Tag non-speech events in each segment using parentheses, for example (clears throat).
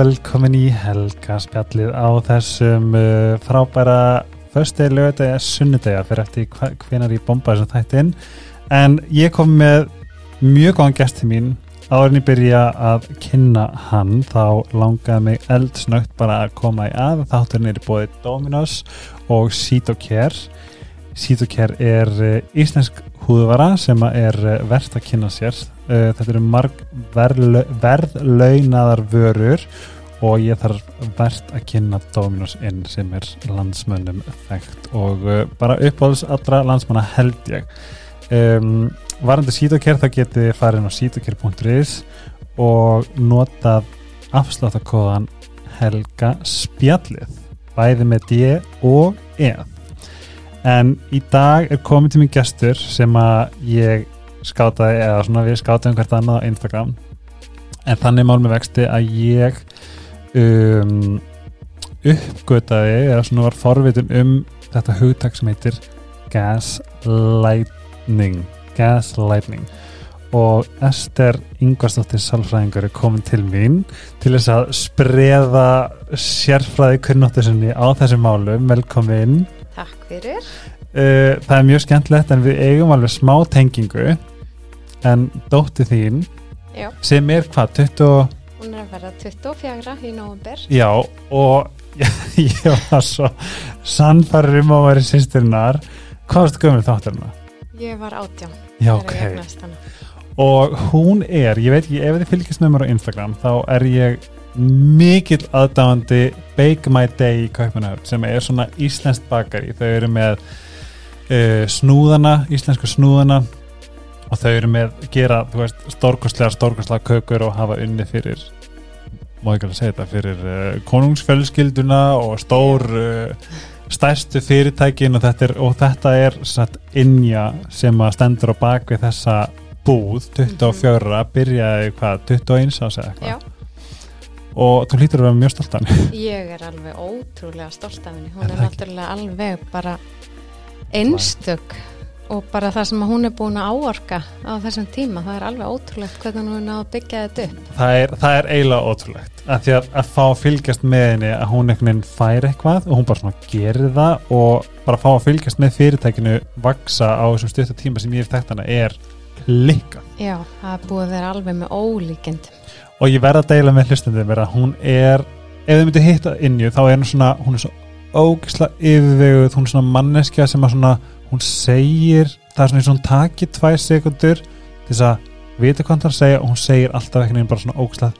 velkomin í helgaspjallið á þessum uh, frábæra föstegi, lögadegi, sunnudegi fyrir eftir hvenar ég bombaði þessum þættin en ég kom með mjög góðan gesti mín. Ég byrja að kynna hann þá langaði mig eldsnögt bara að koma í að þátturinn er bóðið Dominos og Sítokjær Sítokjær er uh, íslensk húðvara sem er uh, verðt að kynna sér uh, þetta eru marg verðla, verðlaunaðar vörur og ég þarf verðt að kynna Dominos inn sem er landsmönnum þekkt og uh, bara uppáðs allra landsmanna held ég. Um, varandi Sítokjær þá getið farin á sítokjær.is og notað afsláttakóðan Helga Spjallið bæði með D og E. En í dag er komið til mig gestur sem að ég skátaði eða svona við skátaðum hvert annað á Instagram. En þannig mál með vexti að ég um, uppgötaði eða svona var forvitun um þetta hugtak sem heitir gaslightning gaslightning og Ester Ingvarsdóttir Salfræðingur er komin til mín til þess að spreða sérfræði kunnóttu sinni á þessi málu velkomin. Takk fyrir. Uh, það er mjög skemmtilegt en við eigum alveg smá tengingu en dótti þín Já. sem er hvað, 20 Hún er að verða 24 í nóvumber. já og (laughs) ég var svo sannfærir um að vera sýsturinnar hvað varstu gömur þátturina? Ég var átján. Já, ok og hún er, ég veit ekki ef þið fylgjast með mér á Instagram þá er ég mikill aðdáandi Bake My Day í Kaupanöfn sem er svona íslenskt bakari þau eru með uh, snúðana, íslensku snúðana og þau eru með gera, þú veist, stórkostlega stórkostlega kökur og hafa unni fyrir má ekki alveg segja þetta fyrir uh, konungsfjölskylduna og stór uh, stærstu fyrirtækin og þetta er, og þetta er satt innja sem að stendur á bakvið þessa búð 24, byrjaði hvað 21 á sig Já, eitthvað. Og þú hlýtur að vera mjög stolt af henni. (laughs) Ég er alveg ótrúlega stolt af henni. Hún Er er, náttúrulega alveg bara einstök og bara það sem hún er búin að áorka á þessum tíma. Það er alveg ótrúlegt hvernig hún er að byggja þetta upp. það er, það er eiginlega ótrúlegt að því að, að fá að fylgjast með henni að hún einhvern veginn fær eitthvað og hún bara svona gerir það og bara fá að fylgjast með fyrirtækinu vaksa á þessum stuttu tíma sem ég hef þekkt hana er klikka Já, það er búið vera alveg með ólíkend. og ég verð að deila með hlustendum er að hún er ef þið myndir hitta innju þá er hún svona hún er svo ógisla yfirveguð hún er svona manneskja sem að svona hún segir, það er svona eins og hún taki tvær sekundur til þess að vita hvað hann segja og hún segir alltaf einhvern veginn bara svona ógisla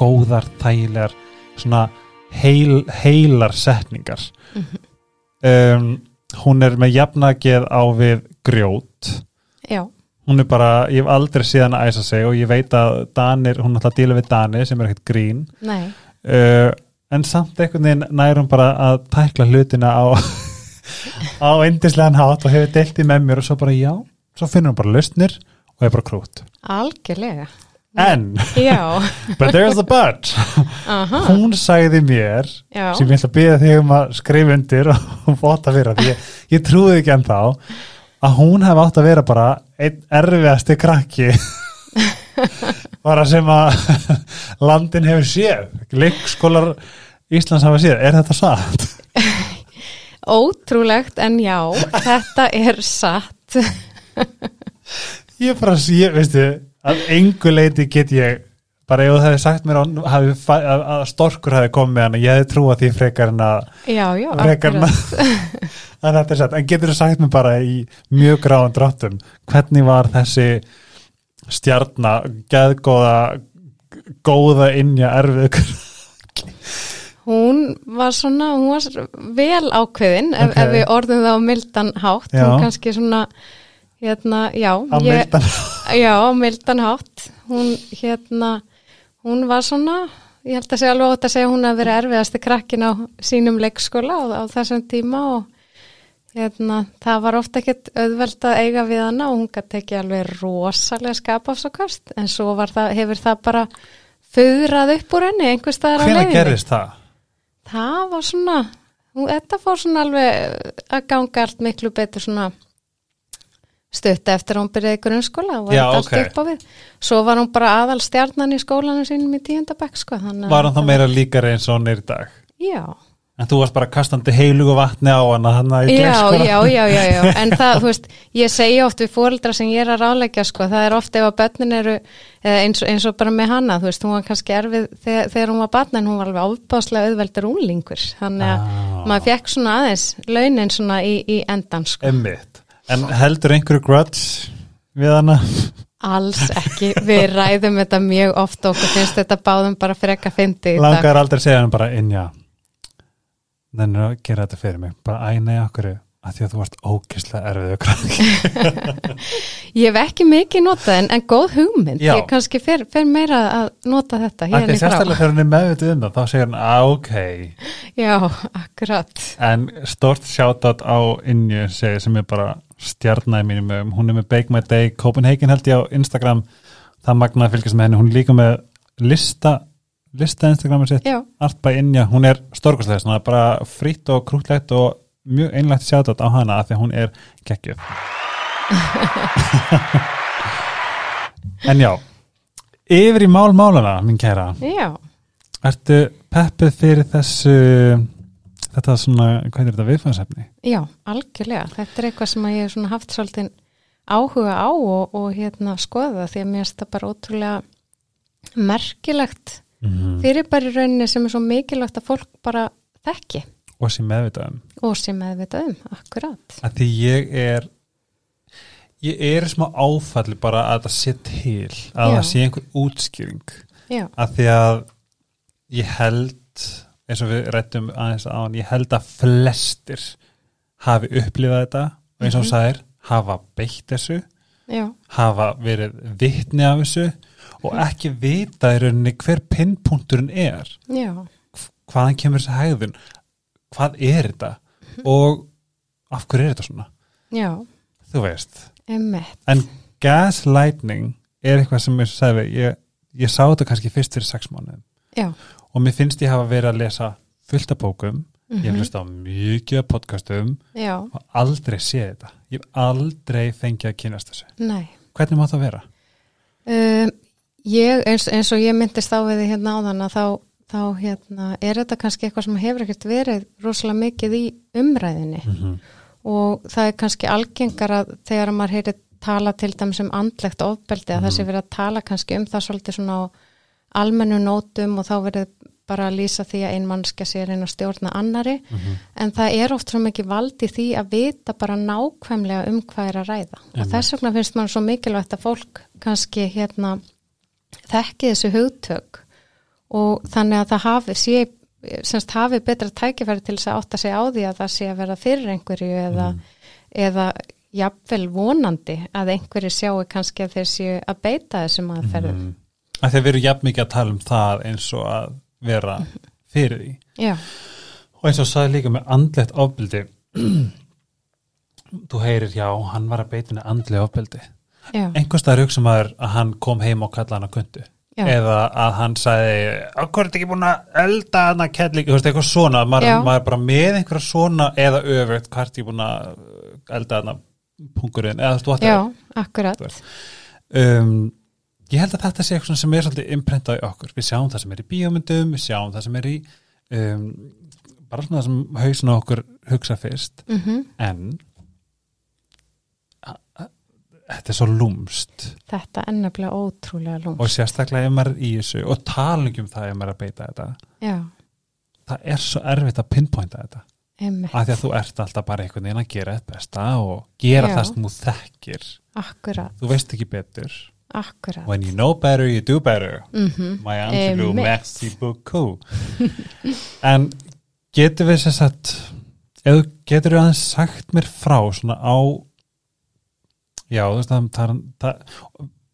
góðar, þægilegar svona heil, heilar setningar. Mhm. um, hún er með jafnageð á við grjót. Já, hún er bara, ég hef aldrei síðan að æsa sig og ég veit að Danir, hún er alltaf að díla við Danir sem er ekkert grín. Uh, en samt einhvern veginn nær hún bara að tækla hlutina á á indislegan hátt og hefur deilt í með mér og svo bara já, svo finnur hún bara lausnir og er bara krút algjörlega. en, (laughs) but there's a but. Aha, hún sagði mér já, sem ég ætla að byrja þig um að skrifa undir og fóta fyrir því ég, ég trúði ekki ennþá að hún hef átt að vera bara einn erfiðasti krakki (laughs) bara sem að (laughs) landin hefur séð. Leikskólar Íslands hafa séð, er þetta satt? Ótrúlegt en já, þetta er satt. (laughs) Ég bara sé, veistu að engu leiti get ég bara ef þú hefði sagt mér að, hafi, að, að storkur hefði komið með hana, ég hefði trúað því frekar en að Já, já, frekar en að að (laughs) þetta er satt, en getur þú sagt mér bara í mjög gráðan dráttum hvernig var þessi stjarnar, geðgóða góða innja erfið Hún var svona, hún var vel ákveðin ef, Ok. ef við orðum það á mildan hátt, Já. hún kannski svona, hérna, já, á mildan (laughs) já, á mildan hátt, hún, hérna, hún var svona, ég held að segja alveg ótt að segja hún að vera erfiðasti krakkin á sínum leikskóla á, á þessum tíma og hérna, það var ofta ekkert auðvelt að eiga við hana og hún gæti ekki alveg rosalega skapafsakast, en svo var það, hefur það bara föðrað upp úr henni einhver staðar á leiðinni. gerðist það? Það var svona, þetta fór svona alveg að ganga allt miklu betur svona stutta eftir að hún byrjaði grunnskóla og Já, var allt ok. upp á við svo var hún bara aðal stjarnan í skólanum sínum í tíundabæk sko Var hann þá meira líkari eins og í dag? Já, En þú varst bara kastandi heilugu vatni á hana hann í já, glerskóla? já, já, já, já, en það, þú veist, ég segi oft við fóreldra sem ég er að ráleggja, sko, það er oft ef að börnin eru, eða eins, eins og bara með hana, þú veist, hún var kannski erfið þegar, þegar hún var barn, en hún var alveg ábáslega auðveldur úlingur, þannig að Ah. maður fekk svona aðeins launin svona í, í endan, sko, Emmitt. En heldur einhverju grudge við hana? alls ekki, við ræðum þetta mjög oft og finnst þetta báðum bara freka fyndi í dag. Langar aldrei að segja hann bara innja Þannig að gera þetta fyrir mig. Bara æna í okkur að því að þú varst ókyslega erfið (laughs) Ég hef ekki mikið notað en, en góð hugmynd, Já. ég kannski fer, fer meira að nota þetta hérna í frá. sérstaklega þegar hann er meðvitið um það þá segir hann, að ok. Já, akkurat. en stort shoutout á innju segi, sem er bara stjarnæði mínum um, hún er með Bake My Day Copenhagen held ég á Instagram. Það magnaði að fylgjast með henni, hún er líka með lista, lista Instagramu sitt Art by Inja, hún er stórkostlega svona bara frýtt og krútlegt og mjög einlægt shoutout á hana af því að hún er geggjöf (laughs) en já yfir í mál málana, mín kæra já, ertu peppuð fyrir þessu þetta svona, hvað er þetta viðfæðsefni? já, algjörlega. Þetta er eitthvað sem ég hef svona haft svolítið áhuga á og, og hérna skoða því að mér finnst það bara ótrúlega merkilegt Mm. fyrir bara í rauninni sem er svo mikilvægt að fólk bara þekki og sem meðvitað um og sem meðvita um, akkurat. að því ég er ég er smá áfalli bara að það sé til að Já. það sé einhver útskýring Já, að því að ég held eins og við rættum aðeins á hann ég held að flestir hafi upplifað þetta og eins og mm -hmm. hafa beitt þessu já, hafa verið vitni af þessu og ekki vita í rauninni hver pinnpunkturinn er. Já, hvaðan kemur þessi hægðun hvað er þetta? Og af hverju er þetta svona? Já, þú veist. Emmitt, en gaslightning er eitthvað sem ég sagði ég, ég sá þetta kannski fyrst fyrir sex mánuðum. Já, og mér finnst ég hafa verið að lesa fullt af bókum. Ég hef mhm, hlust á mikið podcastum já, og aldrei séð þetta. Ég hef aldrei fengið að kynast þessu. Nei. hvernig má það vera? Um, ég, eins, eins og ég myndist á við því hérna áðan að þá, þá hérna, er þetta kannski eitthvað sem hefur ekkert verið rosalega mikið í umræðinni Mm -hmm. og það er kannski algengar að þegar maður heyri tala til dæmis um andlegt ofbeldi að það sé verið að tala kannski um það svolítið svona á almennu nótum og þá verið bara að lýsa því að ein mannskja sé reyna að stjórna annari en það er oft svo mikið vald í því að vita bara nákvæmlega um hvað er að ræða. Og þess vegna finnst mann svo mikilvægt að fólk kannski hérna þekki þessu hugtök og þannig að það hafi, sé, semst hafi betra tækifæri til þess að átta sig á því að það sé að vera fyrir einhverju eða, eða jafnvel vonandi að einhverju sjáu kannski að þeir séu að beita þessum aðferðum. mm. að þeir veru jafn mikið að tala um það eins og að vera fyrir því. Já, og eins og sagði líka með andlegt ofbeldi (clears throat) þú heyrir já, hann var að beitina andlega ofbeldi já, einhvers staðar hugsa maður að hann kom heim og kalla hann að kundu já, eða að hann sagði okkur er þetta ekki búin að elda hann að kettling þú veist, eitthvað svona, maður, Já. maður bara með einhverja svona eða öfugt, hvað er þetta búin að elda hann að pungurinn eða þú veist, já, what akkurat. um, ég held að þetta sé eitthvað sem er svolítið imprentað í okkur, við sjáum það sem er í bíómyndum við sjáum það sem er í um, bara svona það sem hausin á okkur hugsa fyrst, Mm en a- a- þetta er svo lúmst Þetta er nefnilega ótrúlega og lúmst. sérstaklega ef maður er í þessu og talingjum það ef maður er að beita þetta. Já, það er svo erfitt að pinpointa þetta. Einmitt, af því að þú ert alltaf bara einhvern veginn að gera þetta besta og gera Já. það sem þú þekkir. Akkurat, þú veist ekki betur. Akkurat. when you know better you do better. Mm my Angelou beaucoup. En getur við sér sagt eða getur við aðeins sagt mér frá svona á já þú veist það, það,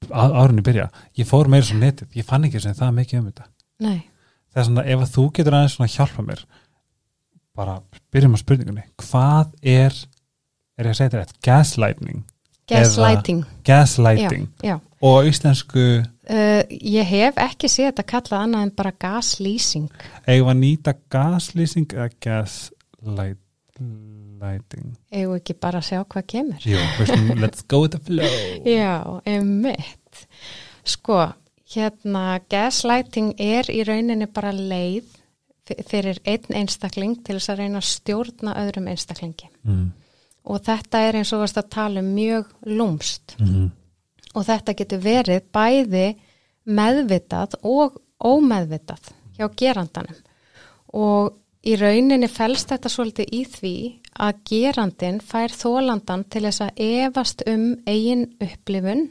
það árunni byrja, ég fór meira svo netið. Ég fann ekki sem það mikið um þetta. Nei, það er svona ef að þú getur aðeins svona hjálpa mér bara byrjum á spurningunni. Hvað er er ég að segja þetta rétt, gaslighting? Gaslighting. gaslighting. Já, já. og íslensku Uh, ég hef ekki séð þetta kallað annað en bara gaslýsing. að nýta gaslýsing eða gaslight Gaslighting eigum við ekki bara að sjá hvað kemur Jú, let's go with the flow (laughs) Já, einmitt. Sko, hérna, gaslighting er í rauninni bara leið fyrir einn einstakling til þess að reyna að stjórna öðrum einstaklingi. mm. Og þetta er eins og varst að tala um mjög lúmst. Mm. Og þetta getur verið bæði meðvitað og ómeðvitað hjá gerandanum. Og í rauninni felst þetta svolítið í því að gerandin fær þólandan til þess að efast um eigin upplifun,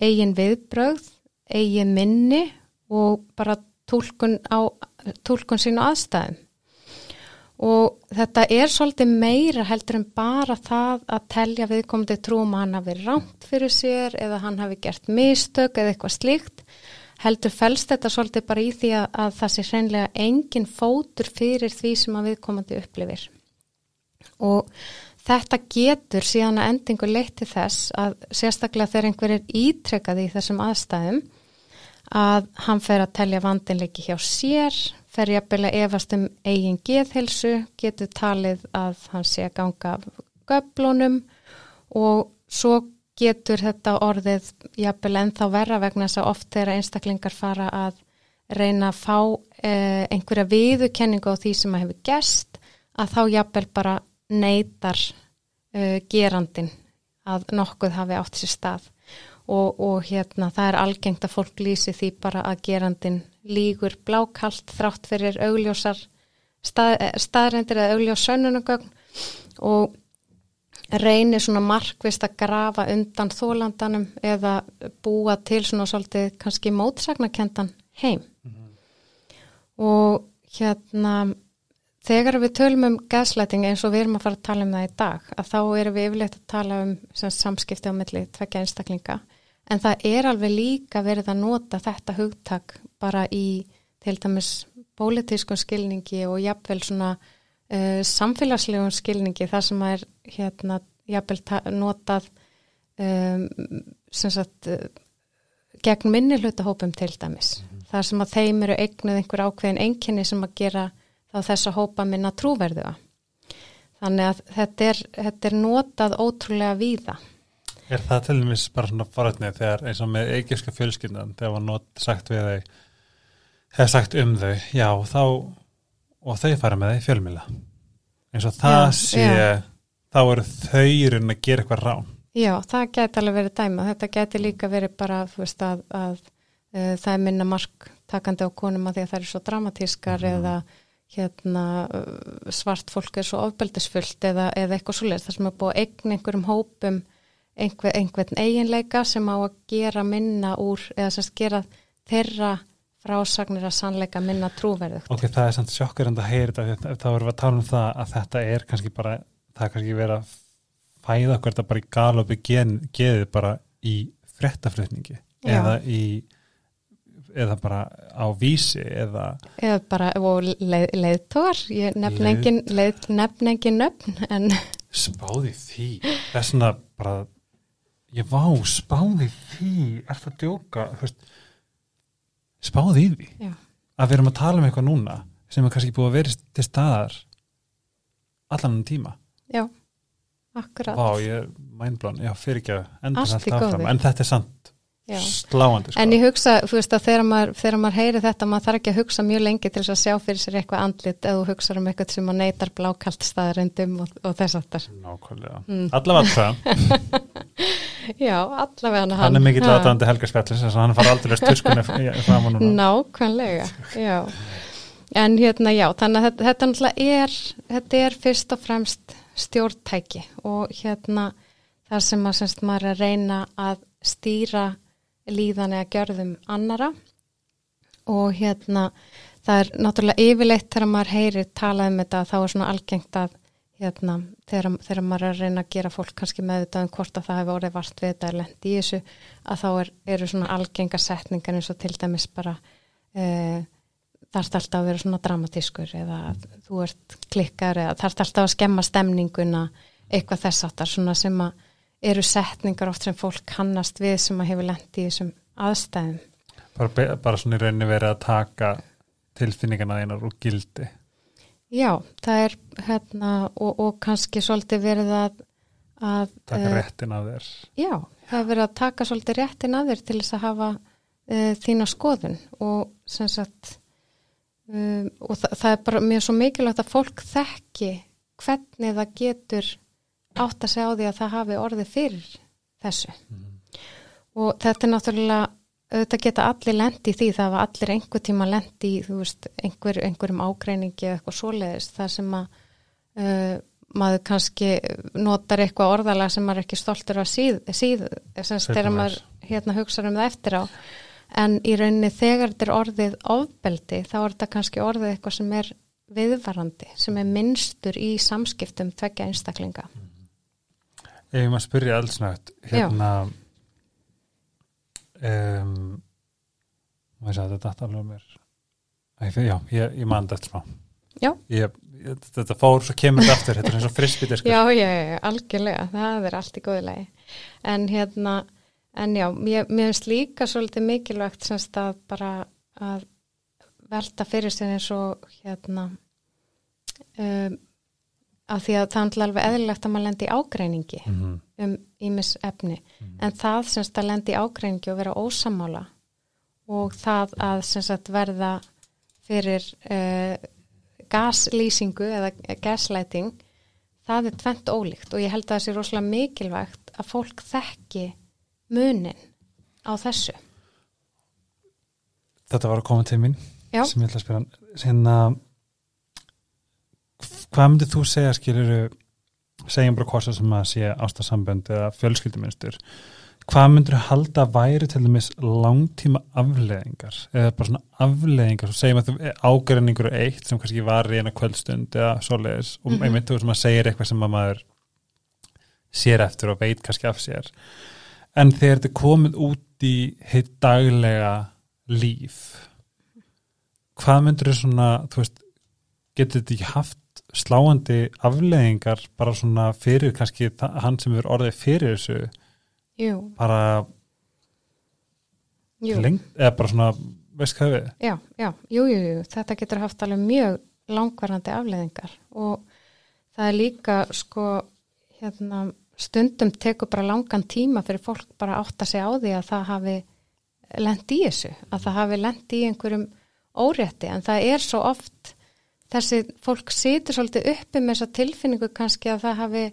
eigin viðbrögð, eigin minni og bara túlkun, á, túlkun sín á aðstæðum. Og þetta er svolítið meira heldur en bara það að telja viðkomandi trúum að hann hafi rámt fyrir sér eða hann hafi gert mistök eða eitthvað slíkt. Heldur felst þetta svolítið bara í því að, að það sé hreinlega engin fótur fyrir því sem að viðkomandi upplifir. Og þetta getur síðan að endingu leitt til þess að sérstaklega þegar einhver er ítrekkaði í þessum aðstæðum að hann fer að telja vandinleiki hjá sér, fer jafnvel að efast um eigin geðhelsu, getur talið að hann sé að ganga af göflunum og svo getur þetta orðið jafnvel ennþá verra vegna þess að oft þegar einstaklingar fara að reyna að fá eh, einhverja viðukenningu á því sem að hefur gerst að þá jafnvel bara neytar uh, gerandin að nokkuð hafi átt sér stað. Og, og hérna það er algengt að fólk lýsi því bara að gerandin lígur blákalt þrátt fyrir augljósar stað, eh, staðrendir eða augljós sönnunagögn og reynir svona markvist að grafa undan þólandanum eða búa til svona svolítið kannski mótsagnakendan heim. Og hérna þegar við tölum um gaslighting eins og við erum að fara að tala um það í dag að þá erum við yfirleitt að tala um samskipti á milli tvekja einstaklinga. En það er alveg líka verið að nota þetta hugtak bara í til dæmis pólitískun skilningi og jafnvel svona uh, samfélagslegum skilningi þar sem er hérna jafnvel ta- notað um, sem sagt uh, gegn minni hlutahópum til dæmis. Þar sem að þeim eru eignuð einhver ákveðin einkenni sem að gera þá þess að hópa minna trúverðuða þannig að þetta er, þetta er notað ótrúlega víða Er það til dæmis bara svona forrætnið þegar eins og með eigiska fjölskyldan þegar var not sagt við þau hefði sagt um þau, já þá og þau fara með þau fjölmila eins og það Já, sé já. þá eru þau í rauninni að gera eitthvað rán Já, það geti alveg verið dæma. Þetta geti líka verið bara, veist, að, að uh, það er minna mark takandi á konum að því að það er svo dramatískar eða hérna svart fólk er svo ofbeldisfullt eða, eða eitthvað svoleiðis. Það sem er búið að eigna einhverjum hópum einhver, einhvern eiginleika sem á að gera minna úr eða sem sagt gera þeirra frásagnir að sannleika minna trúverðugt. Ok, það er samt sjokkur en það heyrir þetta þá erum við að tala um það að þetta er kannski bara, það er kannski verið að fæða okkur þetta bara í galopi geðið bara í frettaflutningi eða í eða bara á vísi eða Eða bara, leið, leiðtógar, ég nefn Leið- engin, leið, nefn engin nöfn, en spáði því. Það er svona bara ég vá, spáði því. Er það að djóka veist, spáði því. Já, að við erum að tala um eitthvað núna sem er kannski búið að vera til staðar allan um tíma. Já, akkurat. Vá, ég er mindblown, já, fyrir ekki að enda Allt allt áfram, góðu. en þetta er samt Já. sláandi sko. En ég hugsa, þú veist að þegar maður, þegar maður heyri þetta, maður þarf ekki að hugsa mjög lengi til þess að sjá fyrir sér eitthvað andlit eða hugsa um eitthvað sem að neytar blákalt staðarendum og, og þess aftar. Nákvæmlega, Mm. allavega (laughs) Já, allavega hann. hann er mikill aðdæðandi Helga Spjallins þess að hann fara aldrei tuskunni fram og núna Nákvæmlega, já. En hérna, já, þannig að þetta, þetta náttúrulega er, þetta er fyrst og fremst stjórntæki og hérna þar sem að semst maður líðan eða gjörðum annara og hérna það er náttúrulega yfirleitt þegar maður heyrir talað um þetta þá er svona algengt að hérna þegar, þegar maður er að reyna að gera fólk kannski meðvitað um hvort að það hefur orðið vart við þetta er lent í þessu að þá er, eru svona algenga setningar eins og til dæmis bara uh, þarft alltaf að vera svona dramatískur eða þú ert klikkar eða þarft alltaf að skemma stemninguna eitthvað þess aftar svona sem að eru setningar oft sem fólk kannast við sem að hefur lent í þessum aðstæðum. Bara, bara svona í rauninni verið að taka tilfinningana einar úr gildi. Já, það er hérna og, og kannski svolítið verið að, að taka eh, réttin af þér. Já, það er verið að taka svolítið réttin að þér til þess að hafa uh, þína skoðun og sem sagt um, og það, það er bara mjög svo mikilvægt að fólk þekki hvernig það getur átt að segja á því að það hafi orðið fyrir þessu. Og þetta er náttúrulega auðvitað geta allir lendi í því það var allir einhver tíma lendi í þú veist, einhver, einhverjum ágreiningi eða eitthvað svoleiðis það sem að uh, maður kannski notar eitthvað orðalega sem maður ekki stoltur að síð, síð þegar maður hérna hugsa um það eftir á. En í rauninni þegar þetta er orðið ofbeldi þá er þetta kannski orðið eitthvað sem er viðvarandi, sem er minnstur í samskiptum tveggja einstaklinga Ef ég maður spyrja eldsnögt hérna um, maður sagði þetta datt alveg mér Já, ég, ég man þetta smá Já. ég, Þetta fór, svo kemur þetta aftur þetta er eins og frisbítiskur Já, já, já, algjörlega, það er allt í góðu lagi. En hérna, en já, mér, finnst líka svolítið mikilvægt semst að bara að velta fyrir sér eins og hérna um, að því að það er náttúrulega alveg eðlilegt að maður lendi í ágreiningi Mhm. um ímis efni, en það semst að lendi í ágreiningi og vera ósamála og það að semst verða fyrir uh, gaslýsingu eða gaslighting það er tvent ólíkt og ég held að það sé rosalega mikilvægt að fólk þekki munin á þessu. Þetta var að koma til mín Já. sem ég ætla að spyrja Sérna Hvað myndir þú segja skiluru segjum bara hvort sem að sé ástasambönd eða fjölskylduminstur hvað myndir þú halda væri til dæmis langtíma afleðingar eða bara svona afleðingar svo segjum að þú ágreiningur er eitt sem kannski var í eina kvöldstund eða svoleiðis og Mhm. einmitt þú sem að segir eitthvað sem að maður sér eftir og veit kannski af sér. En þegar þetta komið út í hitt daglega líf hvað myndir þú svona þú veist, getur þetta ekki haft sláandi afleðingar bara svona fyrir kannski hann sem er orðið fyrir þessu Jú, bara jú. lengt, eða bara svona veist hvað við Já, já, jú, jú, jú, þetta getur haft alveg mjög langvarandi afleðingar og það er líka sko, hérna, stundum tekur bara langan tíma fyrir fólk bara átt að segja á því að það hafi lent í þessu, að það hafi lent í einhverjum órétti, en það er svo oft þessi fólk situr svolítið uppi með þessa tilfinningu kannski að það hafi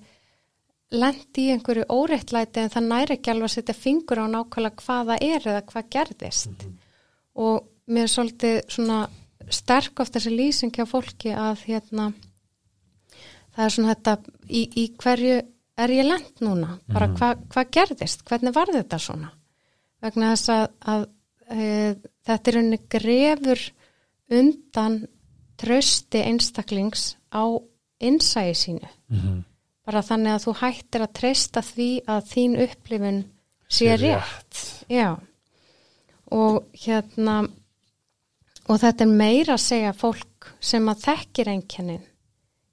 lent í einhverju óréttlæti en það næri ekki alveg að setja fingur á nákvæmlega hvað það er eða hvað gerðist. Og mér er svolítið svona sterk oft þessi lýsing hjá fólki að hérna það er svona þetta í, í hverju er ég lent núna? Bara Mhm. hvað hva gerðist, hvernig var þetta svona? Vegna þess að, að e, þetta er unni grefur undan trösti einstaklings á innsæði sínu mm -hmm. bara þannig að þú hættir að treysta því að þín upplifun sé rétt. Já. Og hérna og þetta er meira að segja fólk sem að þekkir einkennin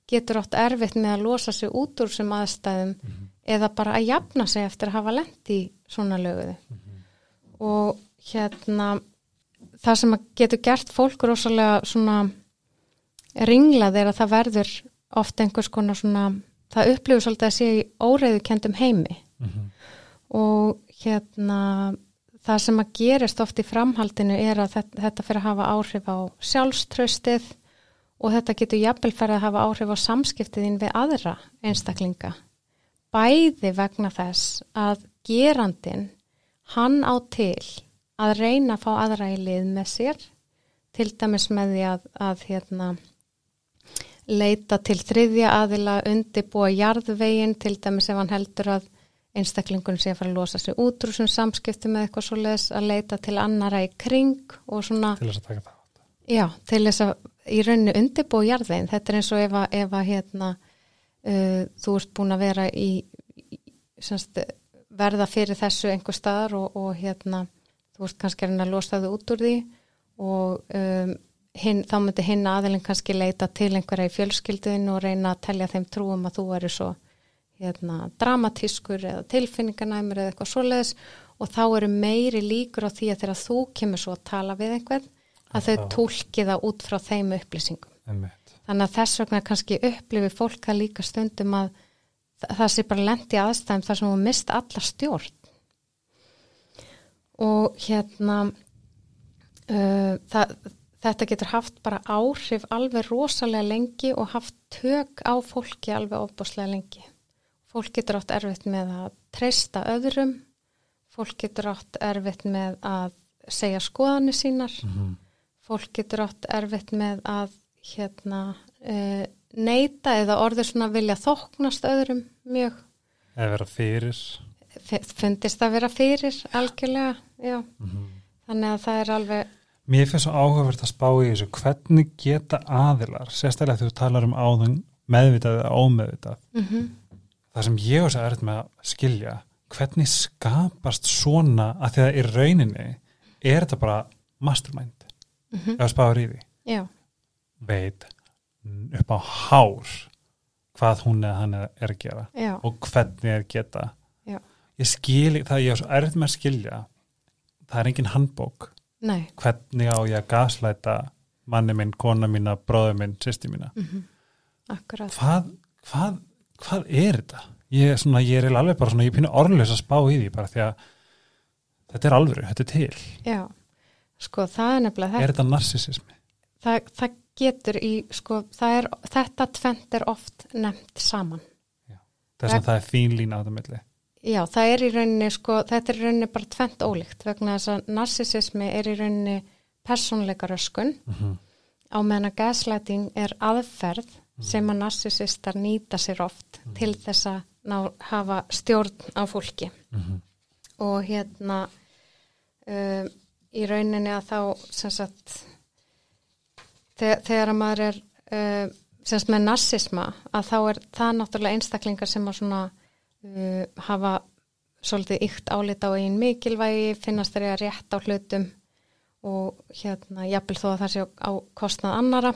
getur ótt erfitt með að losa sig út úr sem aðstæðum eða bara að jafna sig eftir að hafa lent í svona löguðu. Og hérna það sem að getur gert fólk rosalega svona ringlað er að það verður oft einhvers konar svona, það upplifur svolítið að sé í óreiðukendum heimi og hérna það sem að gerist oft í framhaldinu er að þetta, þetta fyrir að hafa áhrif á sjálfströstið og þetta getur jafnvel fyrir að hafa áhrif á samskiptiðin við aðra einstaklinga. Bæði vegna þess að gerandin, hann á til að reyna að fá aðra í lið með sér, til dæmis með því að, að hérna, leita til þriðja aðila undibúa jarðvegin, til dæmis ef hann heldur að einstaklingun sé að fara að losa sig út úr þessum samskiptum með eitthvað svo leiðis að leita til annara í kring og svona til þess að taka það Já, til þess að í rauninu undirbúa jarðveginn, þetta er eins og ef að, ef að hérna, uh, þú ert búin að vera í, í semst, verða fyrir þessu einhver staðar og, og hérna, þú ert kannski að losa þau út úr því og um, hinn, þá myndi hinn aðilinn kannski leita til einhverja í fjölskylduðin og reyna að telja þeim trúum að þú eru svo hérna, dramatískur eða tilfinninganæmur eða eitthvað svoleiðis og þá eru meiri líkur á því að þegar þú kemur svo að tala við einhvern að þau tólki það út frá þeim upplýsingum. Einmitt. þannig að þess vegna kannski upplifi fólk það líka stundum að þa- það sé bara lendi aðstæðum þar sem hún mist alla stjórn og hérna uh, það, þetta getur haft bara áhrif alveg rosalega lengi og haft tök á fólki alveg ofbúslega lengi. Fólk getur átt erfitt með að treysta öðrum. Fólk getur átt erfitt með að segja skoðanir sínar. Fólk getur átt erfitt með að hérna uh, neita eða orður svona vilja þóknast öðrum mjög. Eða vera fyrir. Fundist að vera fyrir algjörlega, já. Þannig að það er alveg Mér finnst svo áhugavert að spá í þessu. Hvernig geta aðilar, sérstaklega þegar þú talar um áðun meðvitað eða ómeðvitað mm það sem ég og þess að er með að skilja hvernig skapast svona að því að í rauninni er þetta bara mastermind? Ef að spáður í því. Já, veit upp á hár hvað hún eða hann er að gera já, og hvernig er geta. Já, ég skil, það ég er svo erfitt með að skilja það er engin handbók nei hvernig á ég að gaslæta manni minn, kona mína, bróður minn, sýsti mína akkurat, hvað, hvað, hvað er þetta? Ég, er svona, ég er alveg bara svona, ég pínu orðlega að spá í því bara því að þetta er alvöru, þetta er til. já sko það er nefnilega Er þetta narsisismi? það, það getur í sko, er, þetta tvent er oft nefnt saman Þess að það er fín lína á þetta milli. Já, það er í rauninni sko, þetta er í rauninni bara tvent ólíkt vegna þess að narsisismi er í rauninni persónleika röskun Mm á meðan að gaslighting er aðferð sem að narsisistar nýta sér oft til þess að ná, hafa stjórn á fólki. Mhm. og hérna um, í rauninni að þá sem sagt þegar, þegar að maður er um, sem sagt með narsisma að þá er það náttúrulega einstaklingar sem að svona uh, hafa svolítið ykt álita á einn mikilvægi finnast þeirra rétt á hlutum og hérna jafnvel þó að það sé á, kostnað annara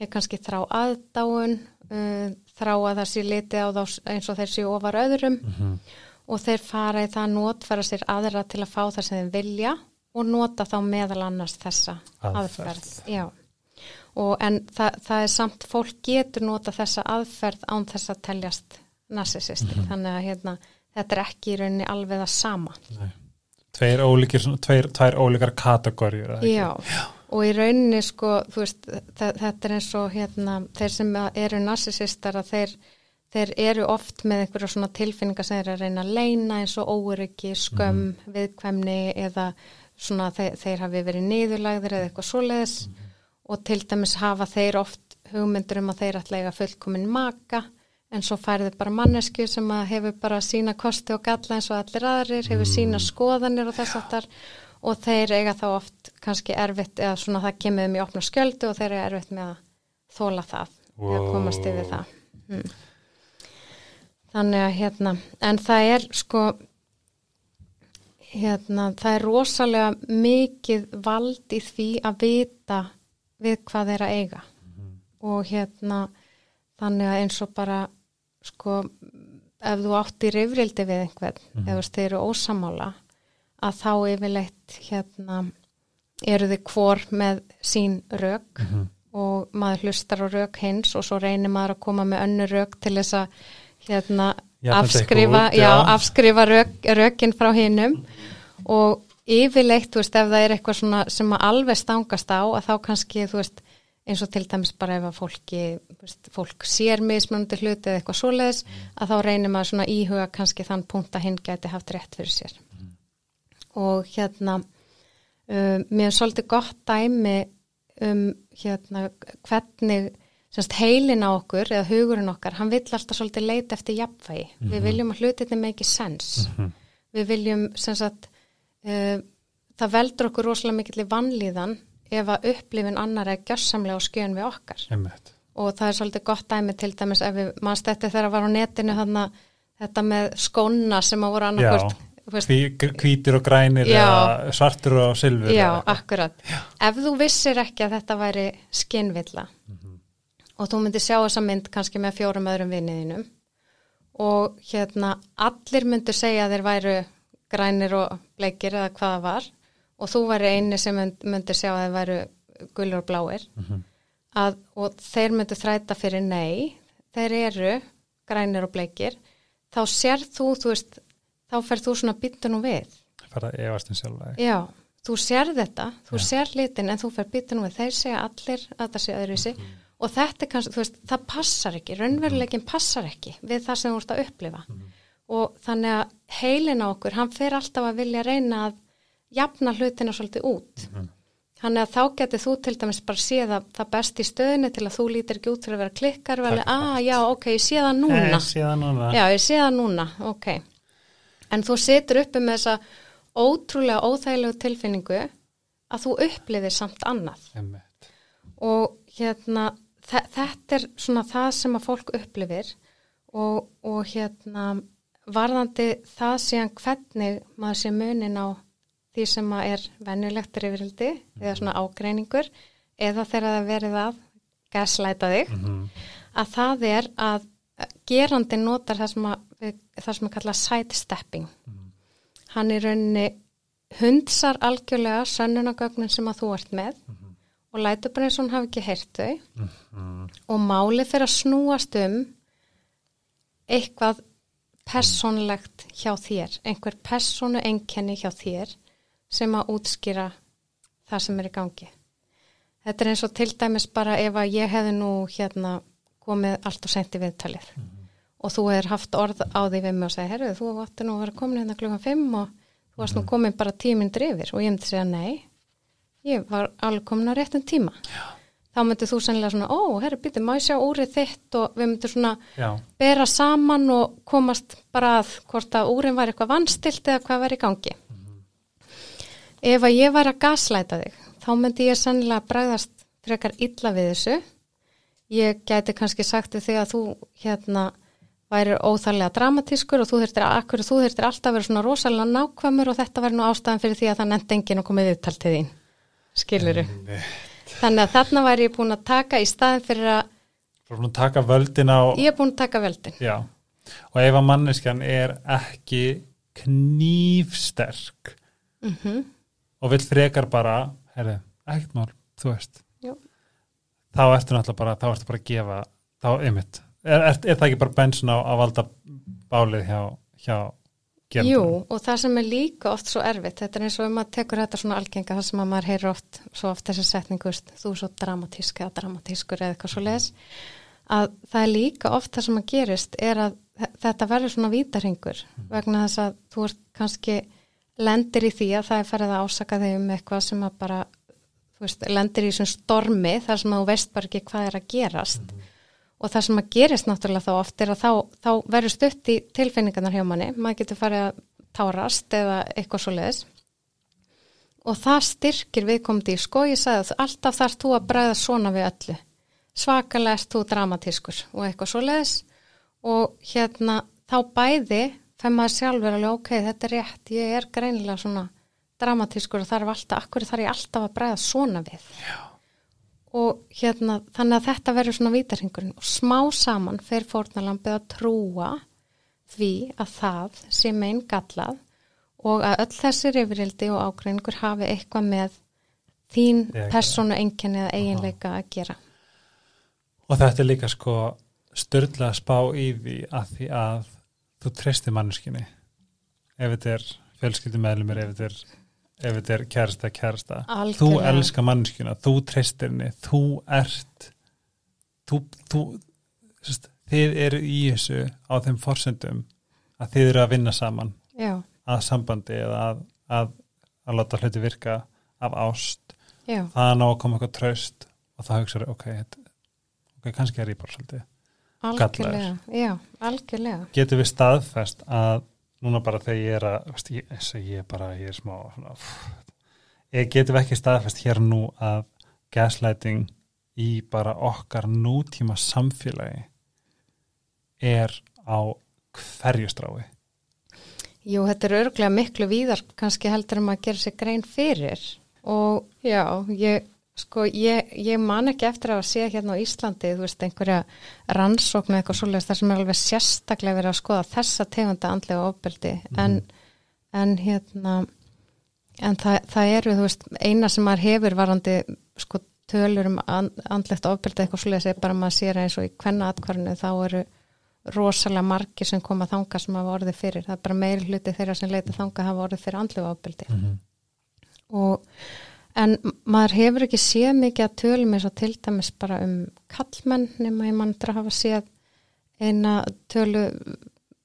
er kannski þrá aðdáun uh, þrá að það sé litið á þá eins og þeir séu ofar öðrum Mhm. og þeir fara í það að notfæra sér aðra til að fá það sem þeir vilja og nota þá meðal annars þessa Aðferð. aðferð. En það, það er samt fólk getur nota þessa aðferð án þess að teljast narsisisti. Þannig að hérna, þetta er ekki í rauninni alveg það sama. Nei. Tveir ólíkir, svona, tveir, tvær ólíkar kategóriur. eða ekki? Já. Og í rauninni sko, þú veist, þetta er eins og hérna, þeir sem eru narsisistar að þeir, þeir eru oft með einhverja svona tilfinningar sem þeir eru að reyna að leina eins og óryggi, skömm, viðkvæmni eða svona þeir, þeir hafi verið niðurlagðir eða eitthvað svoleiðis og til dæmis hafa þeir oft hugmyndur um að þeir ætla eiga fullkomin maka en svo færðu bara mannesku sem hefur bara sína kosti og galla eins og allir aðrir, hefur sína skoðanir og þess aftar og þeir eiga þá oft kannski erfitt eða svona það kemur um í opna skjöldu og þeir eru erfitt með að þóla það eða Wow. komast yfir það. Mm. þannig að hérna en það er sko hérna það er rosalega mikið vald í því að vita við hvað þeir að eiga og hérna þannig að eins og bara sko ef þú átt í rifrildi við einhvern eða þú veist þeir eru ósamála að þá yfirleitt hérna eru þið hvor með sín rök og maður hlustar á rök hins og svo reynir maður að koma með önnu rök til þess að hérna þetta afskrifa, út, já, já. afskrifa rök, rökin frá hinnum og yfirleitt, þú veist, ef það er eitthvað svona sem að alveg stangast á að þá kannski, þú veist, eins og til dæmis bara ef að fólki, fólk sér mismunandi hluti eða eitthvað svoleiðis að þá reynir maður svona íhuga kannski þann punkt að hinn gæti haft rétt fyrir sér. Og hérna um, mér er svolítið gott dæmi um hérna hvernig semst heilin á okkur eða hugurinn okkar, hann vill alltaf svolítið leita eftir jafnvægi. Við viljum að hlutinni make sense. Við viljum sem sagt uh, það veldur okkur rosalega mikill í vannlíðan ef að upplifin annar er gjörsamlega á skjön við okkar Einmitt. og það er svolítið gott dæmi til dæmis ef við mannst þetta þegar að var á netinu þarna, þetta með skóna sem að voru Hví, hvítir og grænir Já. eða svartur og silfur Já, akkurat. Ef þú vissir ekki að þetta væri skinnvilla og þú myndir sjá þessa mynd kannski með fjórum öðrum vinniðinum og hérna allir myndir segja að þeir væru grænir og bleikir eða hvaða var og þú væri eini sem mynd, myndir sjá að þeir væru gulur og bláir. Að, og þeir myndu þræta fyrir nei, þeir eru grænir og bleikir, þá sér þú, þú veist, þá fer þú svona nú við. fara efast um sjálfa þig. Já, þú sér þetta, þú Já. sér litin en þú fer nú við, þeir segja allir að það sé öðruvísi. Og þetta er kannski, þú veist, það passar ekki, raunveruleikin passar ekki við það sem þú ert að upplifa. Og þannig að heilin á okkur, hann fer alltaf að vilja reyna að jafna hlutina svolítið út. Þannig að þá getur þú til dæmis bara séð að það best í stöðinu til að þú lítir ekki út fyrir að vera klikkar alveg, að já, ok, ég sé það núna. Ég sé það núna. Já, sé það núna, ok. En þú situr uppi með þessa ótrúlega óþægilegu tilfinningu að þú upplifir samt annað. Einmitt. Og hérna, þe- þetta er svona það sem að fólk upplifir og, og hérna, varðandi það síðan hvernig maður sé munin á því sem er venjulegt rifrildi eða svona ágreiningur eða þegar það er verið að gaslæta þig Mhm. að það er að gerandi notar það sem að, það sem að kalla sidestepping. Hann í rauninni hundsar algjörlega sönnunagögnin sem að þú ert með og lætur bara eins og hann hafi ekki heyrt þau Mhm. og máli fyrir að snúast um eitthvað persónlegt hjá þér, einhver persónu einkenni hjá þér sem að útskýra það sem er í gangi. Þetta er eins og til dæmis bara ef að ég hefði nú hérna komið allt og sent í viðtalið og þú hefur haft orð á því við mig og segja, herruðu, þú áttu nú að vera komin hérna klukkan 5 og þú varst nú komin bara tíminn drifir og ég myndi segja, nei, ég var alveg komin á réttum tíma. Já. Þá myndi þú sennilega svona, ó, herru, býttu, má ég sjá úrið þitt og við myndum svona Já, bera saman og komast bara að hvort að úrin var eitthvað vannstilt eða hvað var í gangi. Ef að ég var að gaslæta þig, þá myndi ég sennilega bregðast frekar illa við þessu. Ég gæti kannski sagt við þig að þú hérna væri óþarlega dramatískur og þú þurftir, akkur, þú þurftir alltaf að vera svona rosalega nákvæmur og þetta væri nú ástæðan fyrir því að það nefndi enginn að koma viðtal til þín. Skiluru. Þannig að þarna væri ég búin að taka í staðin fyrir að Frá að taka völdin á ég er búin að taka veldin. Já, og ef að manneskjan er ekki knífsterk Mm og vill frekar bara herri, ekkert mál, þú veist. Jú. þá ertu náttúrulega bara þá ertu bara að gefa, þá ymmit er, er, er það ekki bara bensin á að valda bálið hjá, hjá Jú, og það sem er líka oft svo erfitt, þetta er eins og ef maður tekur þetta svona algenga, það sem að maður heyrir oft svo oft þessi setningu, þú er svo dramatísk eða dramatískur eða eitthvað svo leis að það er líka oft það sem að gerist er að þe- þetta verður svona vítarhingur vegna þess að þú ert kannski lendir í því að það er farið að ásaka þig um eitthvað sem að bara veist, lendir í þessum stormi þar sem að þú veist bara ekki hvað er að gerast. Og það sem að gerist náttúrulega þá oft er að þá, þá verður stutt í tilfinningarnar hjá manni, maður getur farið að tárast eða eitthvað svo leiðis og það styrkir viðkomandi í sko, ég sagði að alltaf þarf þú að bræða svona við öllu. Svakalega ert þú dramatískur og eitthvað svo leiðis og hérna þá bæði fær maður sjálfur alveg ok, þetta er rétt, ég er greinilega svona dramatískur og þarf alltaf, akkur þarf ég alltaf að bræða svona við Já. og hérna þannig að þetta verður svona vítarhingurinn og smá saman fer fórnalambið að trúa því að það sé megin gallað og að öll þessi rifrildi og ágreiningur hafi eitthvað með þín persónu einkenni eða eiginleika að gera. og þetta er líka sko störðlega að spá í því að því að þú treystir manneskinni ef þetta er fjölskyldumæðlumir ef þetta er, ef þetta er kærasta kærasta. Þú Algjörlega. elskar manneskina, þú treystir henni þú ert þú, þú sest, þið eru í þessu á þeim forsendum að þið eru að vinna saman. Já, að sambandi eða að, að, að láta hluti virka af ást. Já, það ná að koma eitthvað traust og það hugsaður, ok, ok, kannski er ég bara svolítið algjörlega, já, algjörlega. getur við staðfest að núna bara þegar ég er að veist, ég, ég bara, ég er smá getur við ekki staðfest hér nú að gaslighting í bara okkar nútíma samfélagi er á hverju strái. Jú, þetta er örglega miklu víðar kannski heldur um að gera sér grein fyrir. Og já, ég sko, ég, ég man ekki eftir að sé hérna á Íslandi, þú veist, einhverja rannsóknu eitthvað svoleiðis þar sem er alveg sérstaklega verið að skoða þessa tegunda andlega ofbeldi, en, en hérna en það, það eru, þú veist, eina sem maður hefur varandi, sko, tölur um and, andlegt ofbeldi eitthvað svolítið segir bara maður sér eins og í hvenna atkvarðinu þá eru rosalega margir sem koma þanga sem hafa orðið fyrir, það er bara meiri hluti þeirra sem leita þanga hafa orðið fyrir andlegu ofbeldi. Mm -hmm. og en maður hefur ekki séð mikið að tölum eins og til dæmis bara um kallmenn nema ég mann að hafa séð eina tölu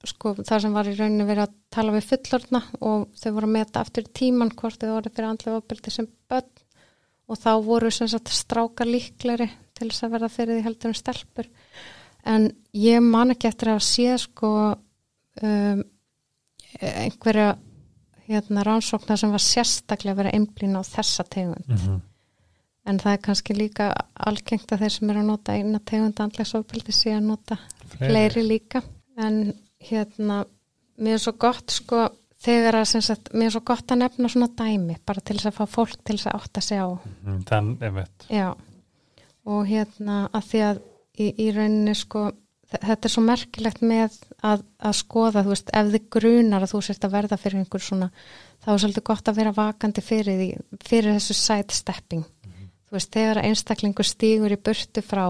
sko það sem var í rauninu verið að tala við fullorna og þau voru að meta aftur tíman hvort þau voru fyrir andlega ofbeldi sem börn. Og þá voru sem sagt strákar líkleri til þess að verða fyrir því heldur um stelpur. En ég man ekki eftir að sé sko um, einhverja hérna rannsóknar sem var sérstaklega verið einblýna á þessa tegund. Mm -hmm. en það er kannski líka algengt að þeir sem eru að nota eina tegund andlegsofbeldi sé að nota fleiri. líka. En hérna mér er svo gott sko þegar að sagt, mér er svo gott að nefna svona dæmi bara til þess að fá fólk til þess að átta sig á. Mhm, Þann, einmitt. Já, og hérna að því að í, í rauninni sko, þetta er svo merkilegt með að, að skoða, þú veist, ef þið grunar að þú sért að verða fyrir einhver svona, þá er svolítið gott að vera vakandi fyrir, því, fyrir þessu sidestepping. Þú veist, þegar einstaklingur stígur í burtu frá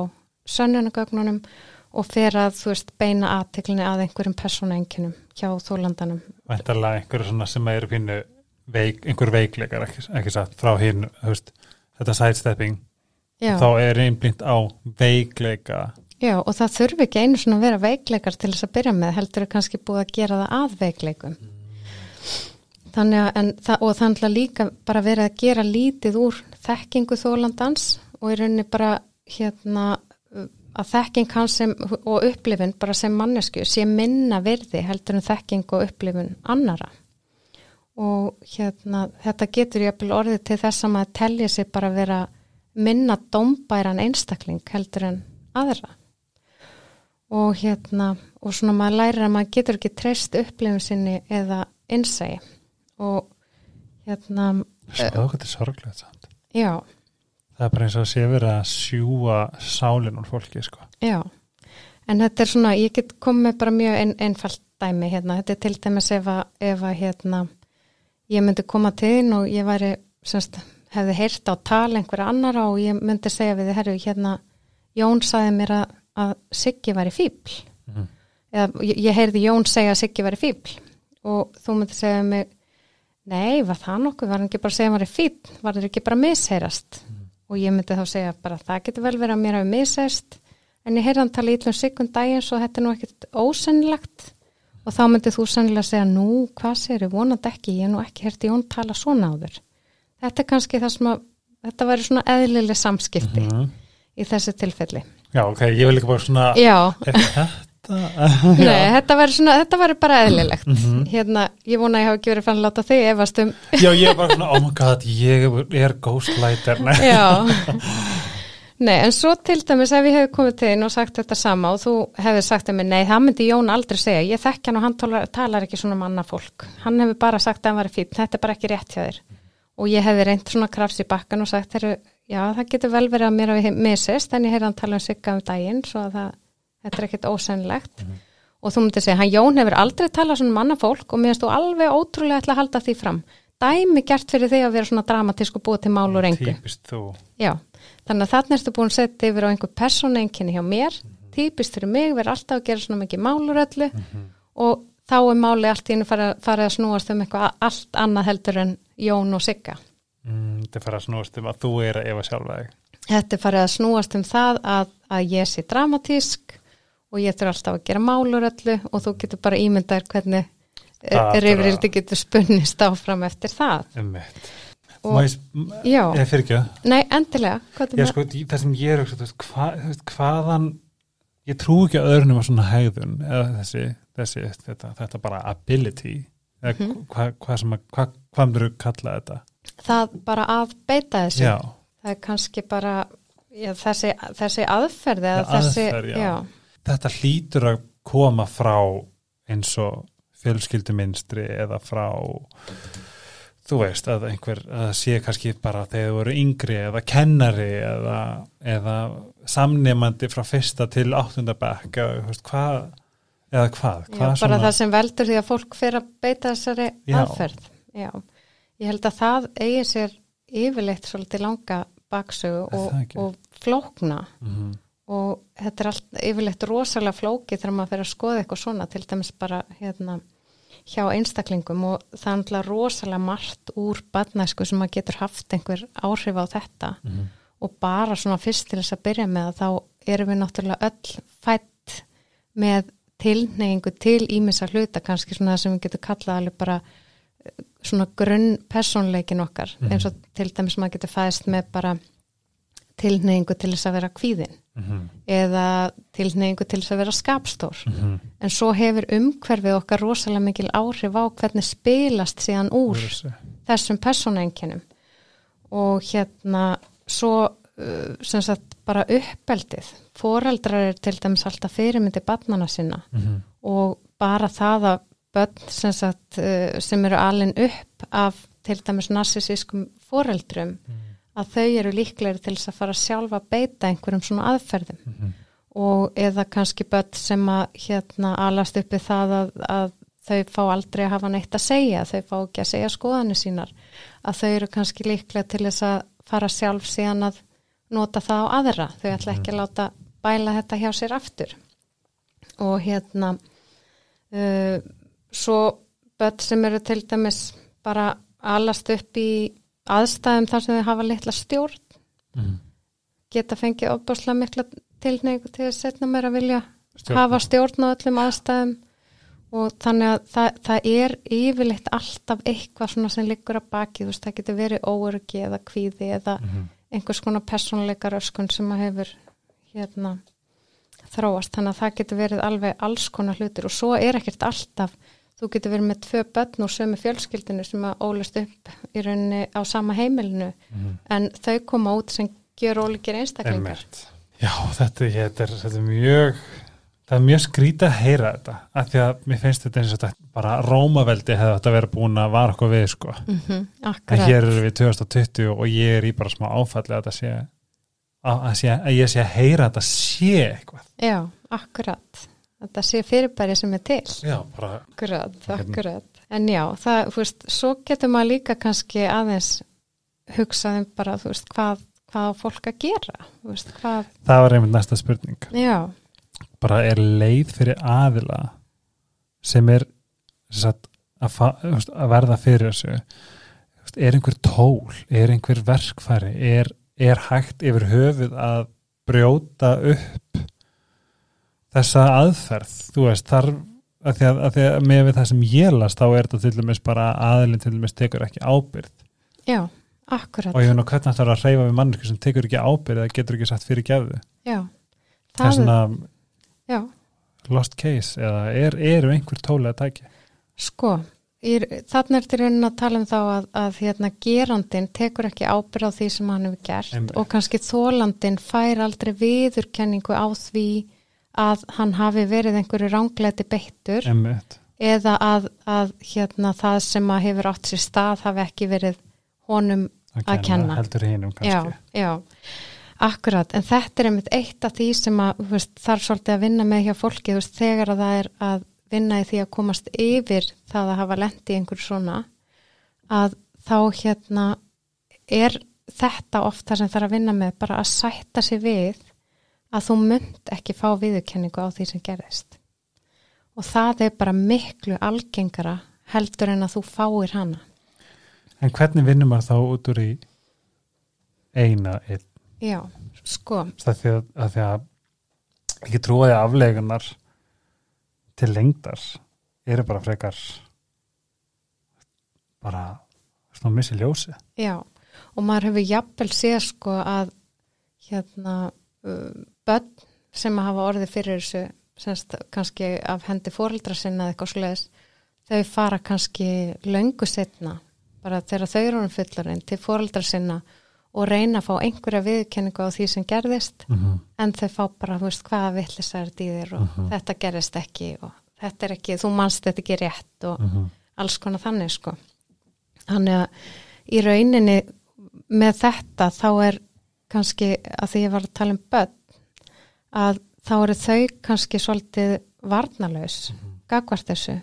sönnunagögnunum og fer að, þú veist, beina aðteklinni að einhverjum persónaenginum hjá þólandanum. Væntalega einhverju svona sem eru pínu veik, einhver veikleikar ekki, ekki satt frá hinn þú veist, þetta sidestepping Já. þá er einblínt á veikleika Já, og það þurfi ekki einu svona að vera veikleikar til þess að byrja með, heldur er kannski búið að gera það að veikleikum. Þannig að, það, og þannig að líka bara verið að gera lítið úr þekkingu þólandans og í rauninni bara hérna að þekking hans sem, og upplifin bara sem mannesku sé minna virði heldur en þekking og upplifin annara. Og hérna þetta getur ég orðið til þess að maður telja sig bara vera minna dómbæran einstakling heldur en aðra og hérna og svona maður lærir að maður getur ekki treyst upplifin sinni eða innsægi og hérna Sjáðu hvað þetta er sorglegt samt. Já, Það er bara eins og að sé verið að sjúa sálinn úr fólki sko. Já. En þetta er svona, ég get komið bara mjög ein, einfalt dæmi hérna, þetta er til dæmis ef að, ef að hérna ég myndi koma til þín og ég væri semst, hefði heyrt á tal einhverja annara og ég myndi segja við þið, herru, hérna Jón saði mér að, að Siggi væri fíbl Mhm. eða ég, ég heyrði Jón segja að Siggi væri fíbl og þú myndi segja mig nei, var það nokkuð, var hann ekki bara að segja að hann væri fíbl, var það ekki bara að misheyrast? Og ég myndi þá segja bara það getur vel verið að mér hafi misheyrast. En ég heyrði hann tala ítlum Siggun daginn svo þetta er nú ekkert ósennilegt. Og þá myndi þú sennilega segja nú, hvað segir ég, vonandi ekki. Ég hef nú ekki heyrti Jón tala svona áður. Þetta er kannski það sem að þetta væri svona eðlileg samskipti Mhm. í þessu tilfelli Já, ok, ég vil líka bara svona Já, þetta? Nei, þetta væri svona, þetta væri bara eðlilegt. Mhm. Hérna, ég vona að ég hafa ekki verið fann að láta þig efast um, Já, ég er bara svona, oh my god, ég er ghostlighter Nei. (laughs) já. Nei, en svo til dæmis ef ég hef komið til þín og sagt þetta sama og þú hefði sagt að mig, nei, það myndi Jón aldrei segja, ég þekk hann og hann talar, talar ekki svona manna fólk. Hann hefur bara sagt að hann var fín, þetta er bara ekki rétt hjá þér. Og ég hefði reynd svona krafs í bakkan og sagt, já, það getur vel verið að mér hafi misist, en ég heyrði hann tala um sigga um daginn, svo að það, þetta er ekkit ósennilegt. og þú myndir segja, hann Jón hefur aldrei talað svona manna fólk og mér finnst þú alveg ótrúlega ætla að halda því fram. Dæmi gert fyrir þig að vera svona dramatísk og búið til mál og Já, þannig að þarna ertu búin að setja yfir á einhver persóneinkinni hjá mér, típist fyrir mig, verður alltaf að gera svona mikið málur öllu. Og þá er máli allt í hennu farið fari að snúast um eitthvað allt annað heldur en Jón og Sigga. Mm, Þetta fara að snúast um að þú er að efa sjálfa þig Þetta er farið að snúast um það að, að ég sé dramatísk og ég þurf alltaf að gera málur öllu og þú getur bara ímyndaðir hvernig bara- reyfrildi getur spunnist áfram eftir það. um mitt Og- Má ég, Já. ég fyrir ekki það Nei, endilega. Ég sko, það sem ég er þú veist, hva, þú veist, hvaðan ég trú ekki að öðrunum að svona hegðun eða þessi, þessi þetta, þetta bara ability eða Mhm. hvað hva sem að, hvað hva myndir þú kalla þetta það bara að beita þessu. Já, Það er kannski bara já, þessi, þessi aðferði Já, þessi, aðferð, þetta hlýtur að koma frá eins og fjölskylduminstri eða frá þú veist að einhver að sé kannski bara þegar þú voru yngri eða kennari eða, eða samnemandi frá fyrsta til áttunda bekk eða þú veist, hvað eða hvað, hvað bara svona- það sem veldur því að fólk fyrir að beita þessari Já. aðferð. Já, ég held að það eigi sér yfirleitt svolítið langa baksögu og, og flókna Mhm. og þetta er allt yfirleitt rosalega flókið þegar maður fer að skoða eitthvað svona til dæmis bara hérna hjá einstaklingum og það er náttúrulega rosalega margt úr badnæsku sem maður getur haft einhver áhrif á þetta Mhm. og bara svona fyrst til þess að byrja með þá erum við náttúrulega öll fætt með tilneyingu til ímissa hluta kannski svona sem við getum kallað alveg bara svona grunn personleikin okkar Mhm. eins og til dæmis maður getur fæðist með bara tilneyingu til þess að vera kvíðin Mhm. eða tilneyingu til þess að vera skapstór Mhm. en svo hefur umhverfið okkar rosalega mikil áhrif á hvernig spilast síðan úr Úr þessu. þessum persónaenginum og hérna svo uh, sem sagt bara uppeldið foreldrar er til dæmis alltaf fyrirmyndi barnana sinna Mhm. og bara það að börn sem, sagt, uh, sem eru alin upp af til dæmis narsisískum foreldrum að þau eru líklegri til þess að fara sjálfa að beita einhverjum svona aðferðum. Mhm. og eða kannski börn sem að hérna alast uppi það að, að þau fá aldrei að hafa neitt að segja, þau fá ekki að segja skoðanir sínar, að þau eru kannski líklega til þess að fara sjálf síðan að nota það á aðra, þau ætla ekki að láta bæla þetta hjá sér aftur. Og hérna uh, svo börn sem eru til dæmis bara alast upp í aðstæðum þar sem þau hafa litla stjórn Mhm. geta fengið opbáslega mikla tilneigu til að setna mér að vilja Stjórna. hafa stjórn á öllum aðstæðum og þannig að það, það er yfirleitt alltaf eitthvað svona sem liggur að baki, þú veist, það getur verið óörgi eða kvíði eða Mhm. einhvers konar persónuleika röskun sem að hefur hérna þróast, þannig að það getur verið alveg alls konar hlutir og svo er ekkert alltaf þú getur verið með tvö börn og sömu fjölskyldinu sem að ólust upp í rauninni á sama heimilinu Mhm. en þau koma út sem gjör ólíkir einstaklingar. Já, þetta, þetta, er, þetta er mjög það er mjög skrítið að heyra þetta af því að mér finnst þetta eins og þetta bara Rómaveldi hefði þetta verið búin að vara okkur við sko. mm -hmm, en hér eru við 2020 og ég er í bara smá áfalli að þetta sé að, að, sé, að ég sé að heyra þetta sé eitthvað já, akkurat þetta sé fyrirbæri sem er til. Já, bara akkurat, Hérna. en já, það, þú veist, svo getur maður líka kannski aðeins hugsaðum bara, þú veist, hvað hvað fólk að gera, þú veist, hvað það var einmitt næsta spurning. Já, bara er leið fyrir aðila sem er sem sagt, að, veist, að verða fyrir þessu veist, er einhver tól, er einhver verkfæri er, er hægt yfir höfuð að brjóta upp þessa aðferð þú veist, þar að því að, að, því að með það sem ég las þá er þetta til dæmis bara aðilin til dæmis tekur ekki ábyrð já, akkurat. Og ég veit nú hvernig það er að reyfa við mannesku sem tekur ekki ábyrð eða getur ekki satt fyrir gefðu já, það er svona já, lost case eða er, eru einhver tóli að tækja? Sko, þannig er til raunin að tala um þá að, að hérna, gerandin tekur ekki ábyrð á því sem hann hefur gert Einmitt. og kannski þólandin fær aldrei viðurkenningu á því að hann hafi verið einhverju rángleiti beittur Einmitt. eða að, að hérna, það sem að hefur átt sér stað hafi ekki verið honum Að kenna. heldur hinum já, kannski já, akkurat en þetta er einmitt eitt af því sem að veist, þarf svolítið að vinna með hjá fólki veist, þegar að það er að vinna í því að komast yfir það að hafa lendi í einhverju svona að þá hérna er þetta ofta sem þarf að vinna með bara að sætta sig við að þú munt ekki fá viðurkenningu á því sem gerðist. Og það er bara miklu algengara heldur en að þú fáir hana. En hvernig vinnum maður þá út úr í eina einn? Já, sko, það því að, að því að ekki trúaði aflegunar til lengdar eru bara frekar bara svona missi ljósi. Já, og maður hefur jafnvel séð sko að hérna uh, börn sem hafa orðið fyrir þessu semst kannski af hendi fóreldra sinna eða eitthvað svoleiðis þau fara kannski löngu setna bara þegar þau eru fullarinn til fóreldra sinna og reyna að fá einhverja viðkenningu á því sem gerðist mm -hmm. en þau fá bara, þú veist, hvaða vittlisar er dýðir og Mhm. þetta gerðist ekki og þetta er ekki, þú manst þetta ekki rétt og Mhm. alls konar þannig sko þannig að í rauninni með þetta þá er kannski að því ég var að tala um börn að þá eru þau kannski svolítið varnalaus gagvart þessu.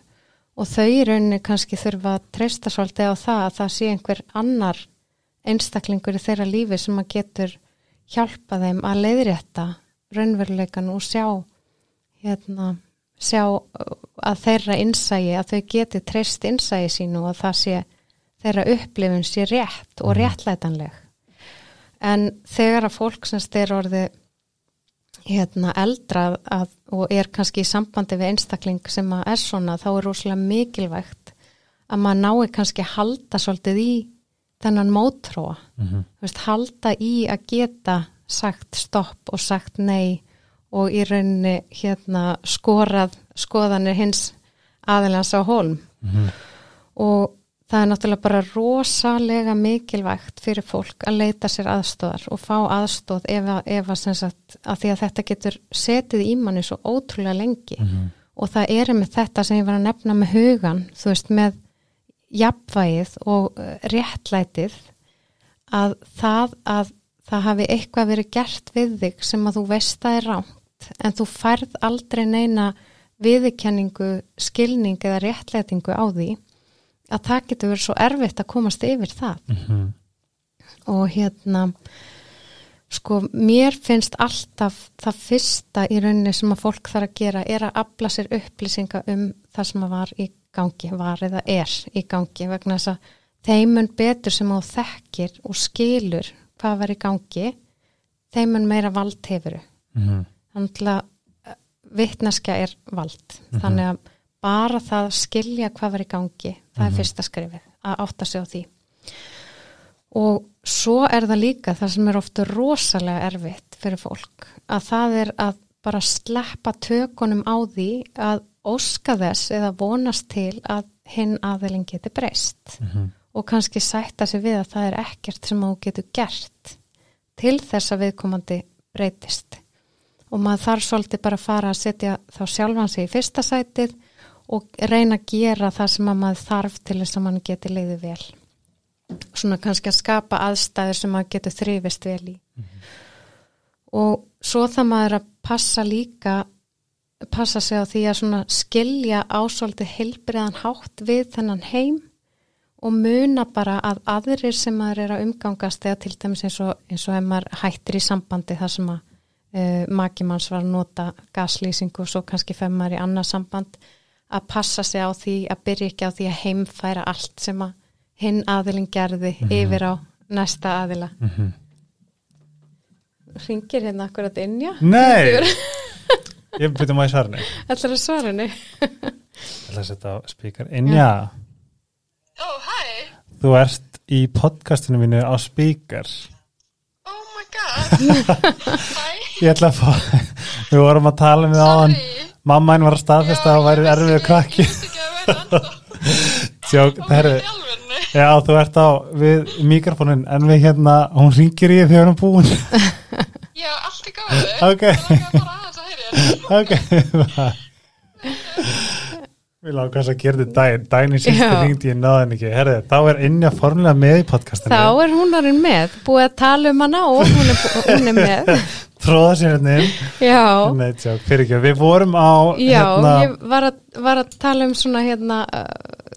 Og þau í rauninni kannski þurfa að treysta svolítið á það að það sé einhver annar einstaklingur í þeirra lífi sem að getur hjálpa þeim að leiðrétta raunveruleikan og sjá hérna, sjá uh, að þeirra innsægi, að þau geti treyst innsægi sínu og að það sé þeirra upplifun sé rétt og Mhm. réttlætanleg. En þegar að fólk sem styr orði hérna eldra að, og er kannski í sambandi við einstakling sem að er svona þá er rosalega mikilvægt að maður nái kannski að halda svolítið í þennan mótróa Mhm. Þú veist, halda í að geta sagt stopp og sagt nei og í rauninni hérna skorað skoðanir hins aðeins á hólm Mhm. og það er náttúrulega bara rosalega mikilvægt fyrir fólk að leita sér aðstóðar og fá aðstóð ef að, ef að, sagt, að því að þetta getur setið í manni svo ótrúlega lengi Mhm. og það er með þetta sem ég var að nefna með hugan, þú veist, með jafnvægið og eh, réttlætið að það að það hafi eitthvað verið gert við þig sem að þú veist það er rámt en þú færð aldrei neina viðurkenningu, skilning eða réttlætingu á því að það getur verið svo erfitt að komast yfir það Mhm. og hérna sko mér finnst alltaf það fyrsta í rauninni sem að fólk þarf að gera er að afla sér upplýsinga um það sem að var í gangi, var eða er í gangi vegna þess að þeimun betur sem þú þekkir og skilur hvað var í gangi þeimun meira vald hefuru Mhm. þannig að vittneskja er vald þannig að bara það að skilja hvað var í gangi. Það er fyrsta skrifið að átta sig á því. Og svo er það líka það sem er ofta rosalega erfitt fyrir fólk að það er að bara sleppa tökunum á því að óska þess eða vonast til að hinn aðeilin geti breyst. Mhm. og kannski sætta sig við að það er ekkert sem þú getur gert til þess að viðkomandi breytist. Og maður þarf svolítið bara að fara að setja þá sjálfan sig í fyrsta sætið og reyna að gera það sem að maður þarf til þess að mann geti leiði vel. Svona kannski að skapa aðstæður sem maður getur þrifist vel í. Og svo það maður að passa líka passa sig á því að svona skilja ásóldi heilbriðan hátt við þennan heim og muna bara að aðrir sem maður er að umgangast eða til dæmis eins og, eins og ef maður hættir í sambandi þar sem að uh, makimanns var að nota gaslýsingu og svo kannski fem maður í annað samband að passa sig á því að byrja ekki á því að heimfæra allt sem að hinn aðilin gerði yfir á næsta aðila. Mhm. Ringir hérna akkurat inn, já? Nei, (laughs) ég byrjum að í svarni Ætlar að svara henni? Ég ætla að setja á spíkar Inja, Oh, hi. þú ert í podcastinu mínu á spíkar Oh my god. (laughs) hi. Ég ætla að fá (laughs) Við vorum að tala með áðan. Sorry. Mamma henn var að staðfesta að það væri erfið krakki að Í alvörinu. Já, þú ert á við mikrofónin en við hérna, hún ringir í þegar hún er búin (laughs) Já, allt. Ok. Er að heyra. (laughs) Ok (laughs) Við lágum hvað að gera þetta í sýstu Já. ringdi ég náðan ekki. Herði, þá er Inja formulega með í podcastinu. Þá er hún orðin með, búið að tala um hana og hún er, hún er með. (laughs) Tróða sér hérna inn. Já, Nei, tjók, fyrir ekki, við vorum á já hérna, ég var að, var að tala um svona hérna,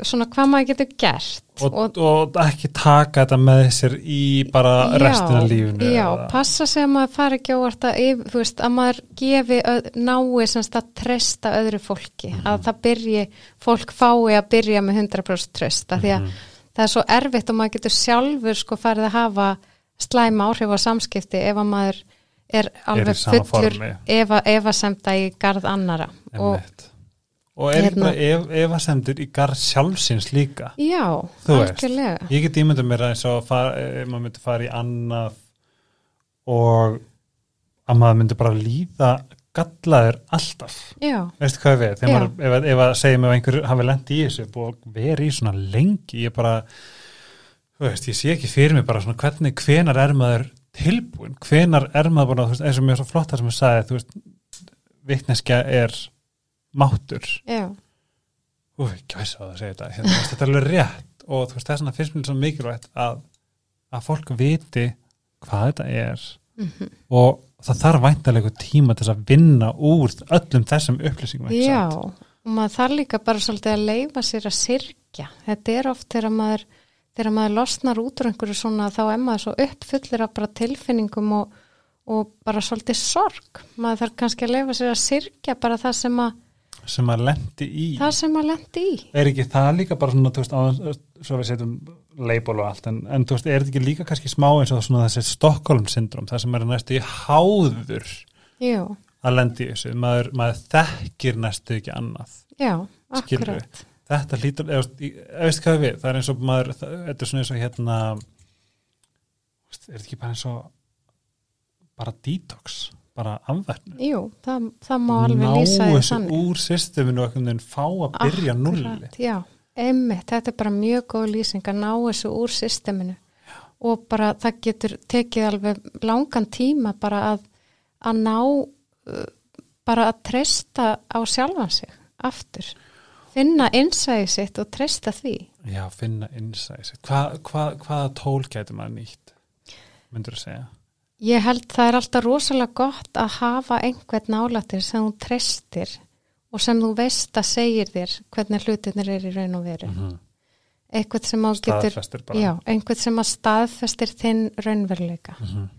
svona hvað maður getur gert og, og, ekki taka þetta með sér í bara restina af lífinu Já, eða- passa sig að maður fari ekki óvart að, veist, að maður gefi nái semst að treysta öðru fólki, Mhm. að það byrji fólk fái að byrja með 100% treysta, því að Mhm. það er svo erfitt og maður getur sjálfur sko farið að hafa slæma áhrif á samskipti ef að maður er alveg sama fullur formi. ef að, ef að semta í garð annara og Einmitt. Og er Hérna- bara ef, efasemdur í garð sjálfsins líka. Já, algjörlega. ég get ímyndað mér að eins og ef maður myndi fara í annað og að maður myndi bara líða gallaður alltaf. Já, veistu hvað við, þegar Já. maður, ef, að- ef að segja mig að einhver hafi lent í þessu og verið í svona lengi ég bara, þú veist, ég sé ekki fyrir mig bara svona hvernig, hvenar er maður tilbúin, hvenar er maður bara, þú veist, eins og er svo flott það sem ég sagði, þú veist vitneskja er máttur. Já, Úf, ekki veist að það segja þetta. Hérna, þetta er alveg rétt. Og þú veist, það er svona fyrst mér svo mikilvægt að, að fólk viti hvað þetta er. Mhm. og það þarf væntalega tíma til þess að vinna úr öllum þessum upplýsingum já og maður þarf líka bara svolítið að leifa sér að sirkja þetta er oft þegar maður þegar maður losnar út úr einhverju svona þá er maður svo uppfullir af bara tilfinningum og, og bara svolítið sorg. Maður þarf kannski að leifa sér að syrkja bara það sem að, sem að lendi í. Það sem að lendi í. Er ekki það líka bara svona, veist, á, svo við setjum label og allt, en, en veist, er þetta ekki líka kannski smá eins og svona þessi Stockholm syndrom, það sem er næstu í háður Jú, að lendi í þessu, maður, maður þekkir næstu ekki annað, já, akkurat. Þetta hlýtur, eða, veist, hvað við, það er eins og maður, þetta er svona eins og hérna er þetta ekki bara eins og bara detox, bara afverðnu Jú, það, það má alveg lýsa því þessu þannig. úr systeminu og einhvern veginn fá að byrja Akkurat, nulli Já, einmitt, þetta er bara mjög góð lýsing að ná þessu úr systeminu. Og bara það getur tekið alveg langan tíma bara að, að ná uh, bara að treysta á sjálfan sig aftur. Finna innsæði sitt og treysta því. Já, finna innsæðis. Hva, hva, hvaða tól gæti maður nýtt, myndur þú segja? Ég held það er alltaf rosalega gott að hafa einhvern nálættir sem þú treystir og sem þú veist að segir þér hvernig hlutinir er í raun og veru. Mm -hmm. Eitthvað sem á getur, Staðfestir bara. já, einhvern sem að staðfestir þinn raunveruleika. Mhm.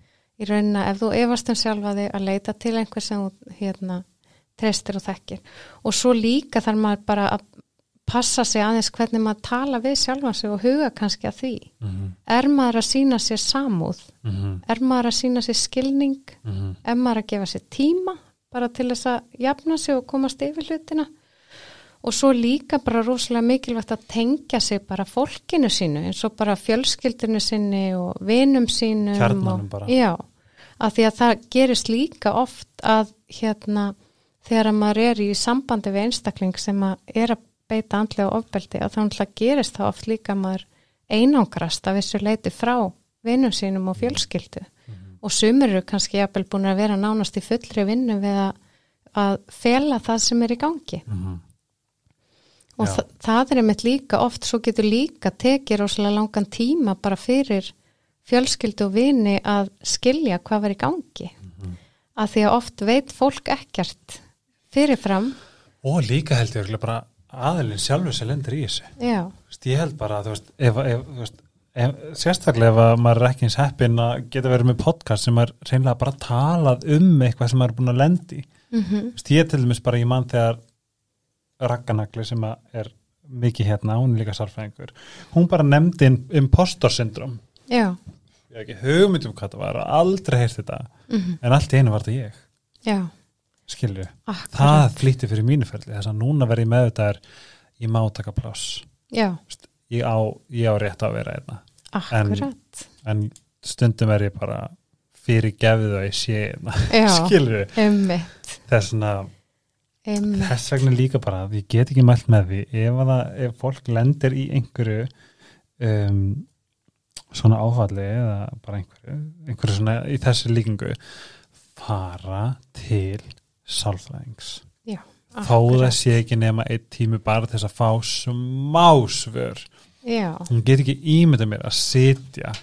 Í raunina, ef þú efast um sjálfa þig að leita til einhver sem þú hérna treystir og þekkir. Og svo líka þarf maður bara að passa sig aðeins hvernig maður tala við sjálfan sig og huga kannski að því. Mm Er maður að sína sér samúð? -hmm. Er maður að sína sér skilning? Mm -hmm. ef maður er að gefa sér tíma bara til þess að jafna sig og komast yfir hlutina og svo líka bara rosalega mikilvægt að tengja sig bara fólkinu sínu eins og bara fjölskyldinu sinni og vinum sínum Kjarnanum bara. já, að því að það gerist líka oft að hérna þegar að maður er í sambandi við einstakling sem að er að beita andlega ofbeldi að þá náttúrulega gerist það oft líka að maður einangrast af þessu leiti frá vinum sínum og fjölskyldu og sumir eru kannski jafnvel búin að vera nánast í fullri vinnu við að, að fela það sem er í gangi Mhm. og Já. þa það er einmitt líka oft svo getur líka tekið rosalega langan tíma bara fyrir fjölskyldu og vini að skilja hvað var í gangi Mhm. að því að oft veit fólk ekkert fyrirfram Og líka held ég örugglega bara aðilinn sjálfur sem lendir í þessu. veist, ég held bara að, þú veist, ef, ef, þú veist, ef, sérstaklega ef að maður er ekki eins heppin að geta verið með podcast sem er reynlega bara talað um eitthvað sem maður er búin að lendi mm veist, ég til dæmis bara í mann þegar rakkanagli sem er mikið hérna, hún er líka sarfæðingur hún bara nefndi im- impostor syndrom já, ég hef ekki hugmynd um hvað það var aldrei heyrst þetta, mm en allt í einu var þetta ég. Já skilju, það flýtti fyrir mínu ferli þess að núna verð ég með þetta er ég má taka pláss. Ég á, ég á rétt að vera einna akkurat. en stundum er ég bara fyrir gefið að ég sé einna já, (laughs) skilju, þess að þess vegna líka bara ég get ekki mælt með því ef, að ef fólk lendir í einhverju um, svona áfalli eða bara einhverju, einhverju svona í þessi líkingu fara til sálfræðings. Já, þó það sé ekki nema einn tími bara þess að fá smá svör. Já, hún get ekki ímyndað mér að sitja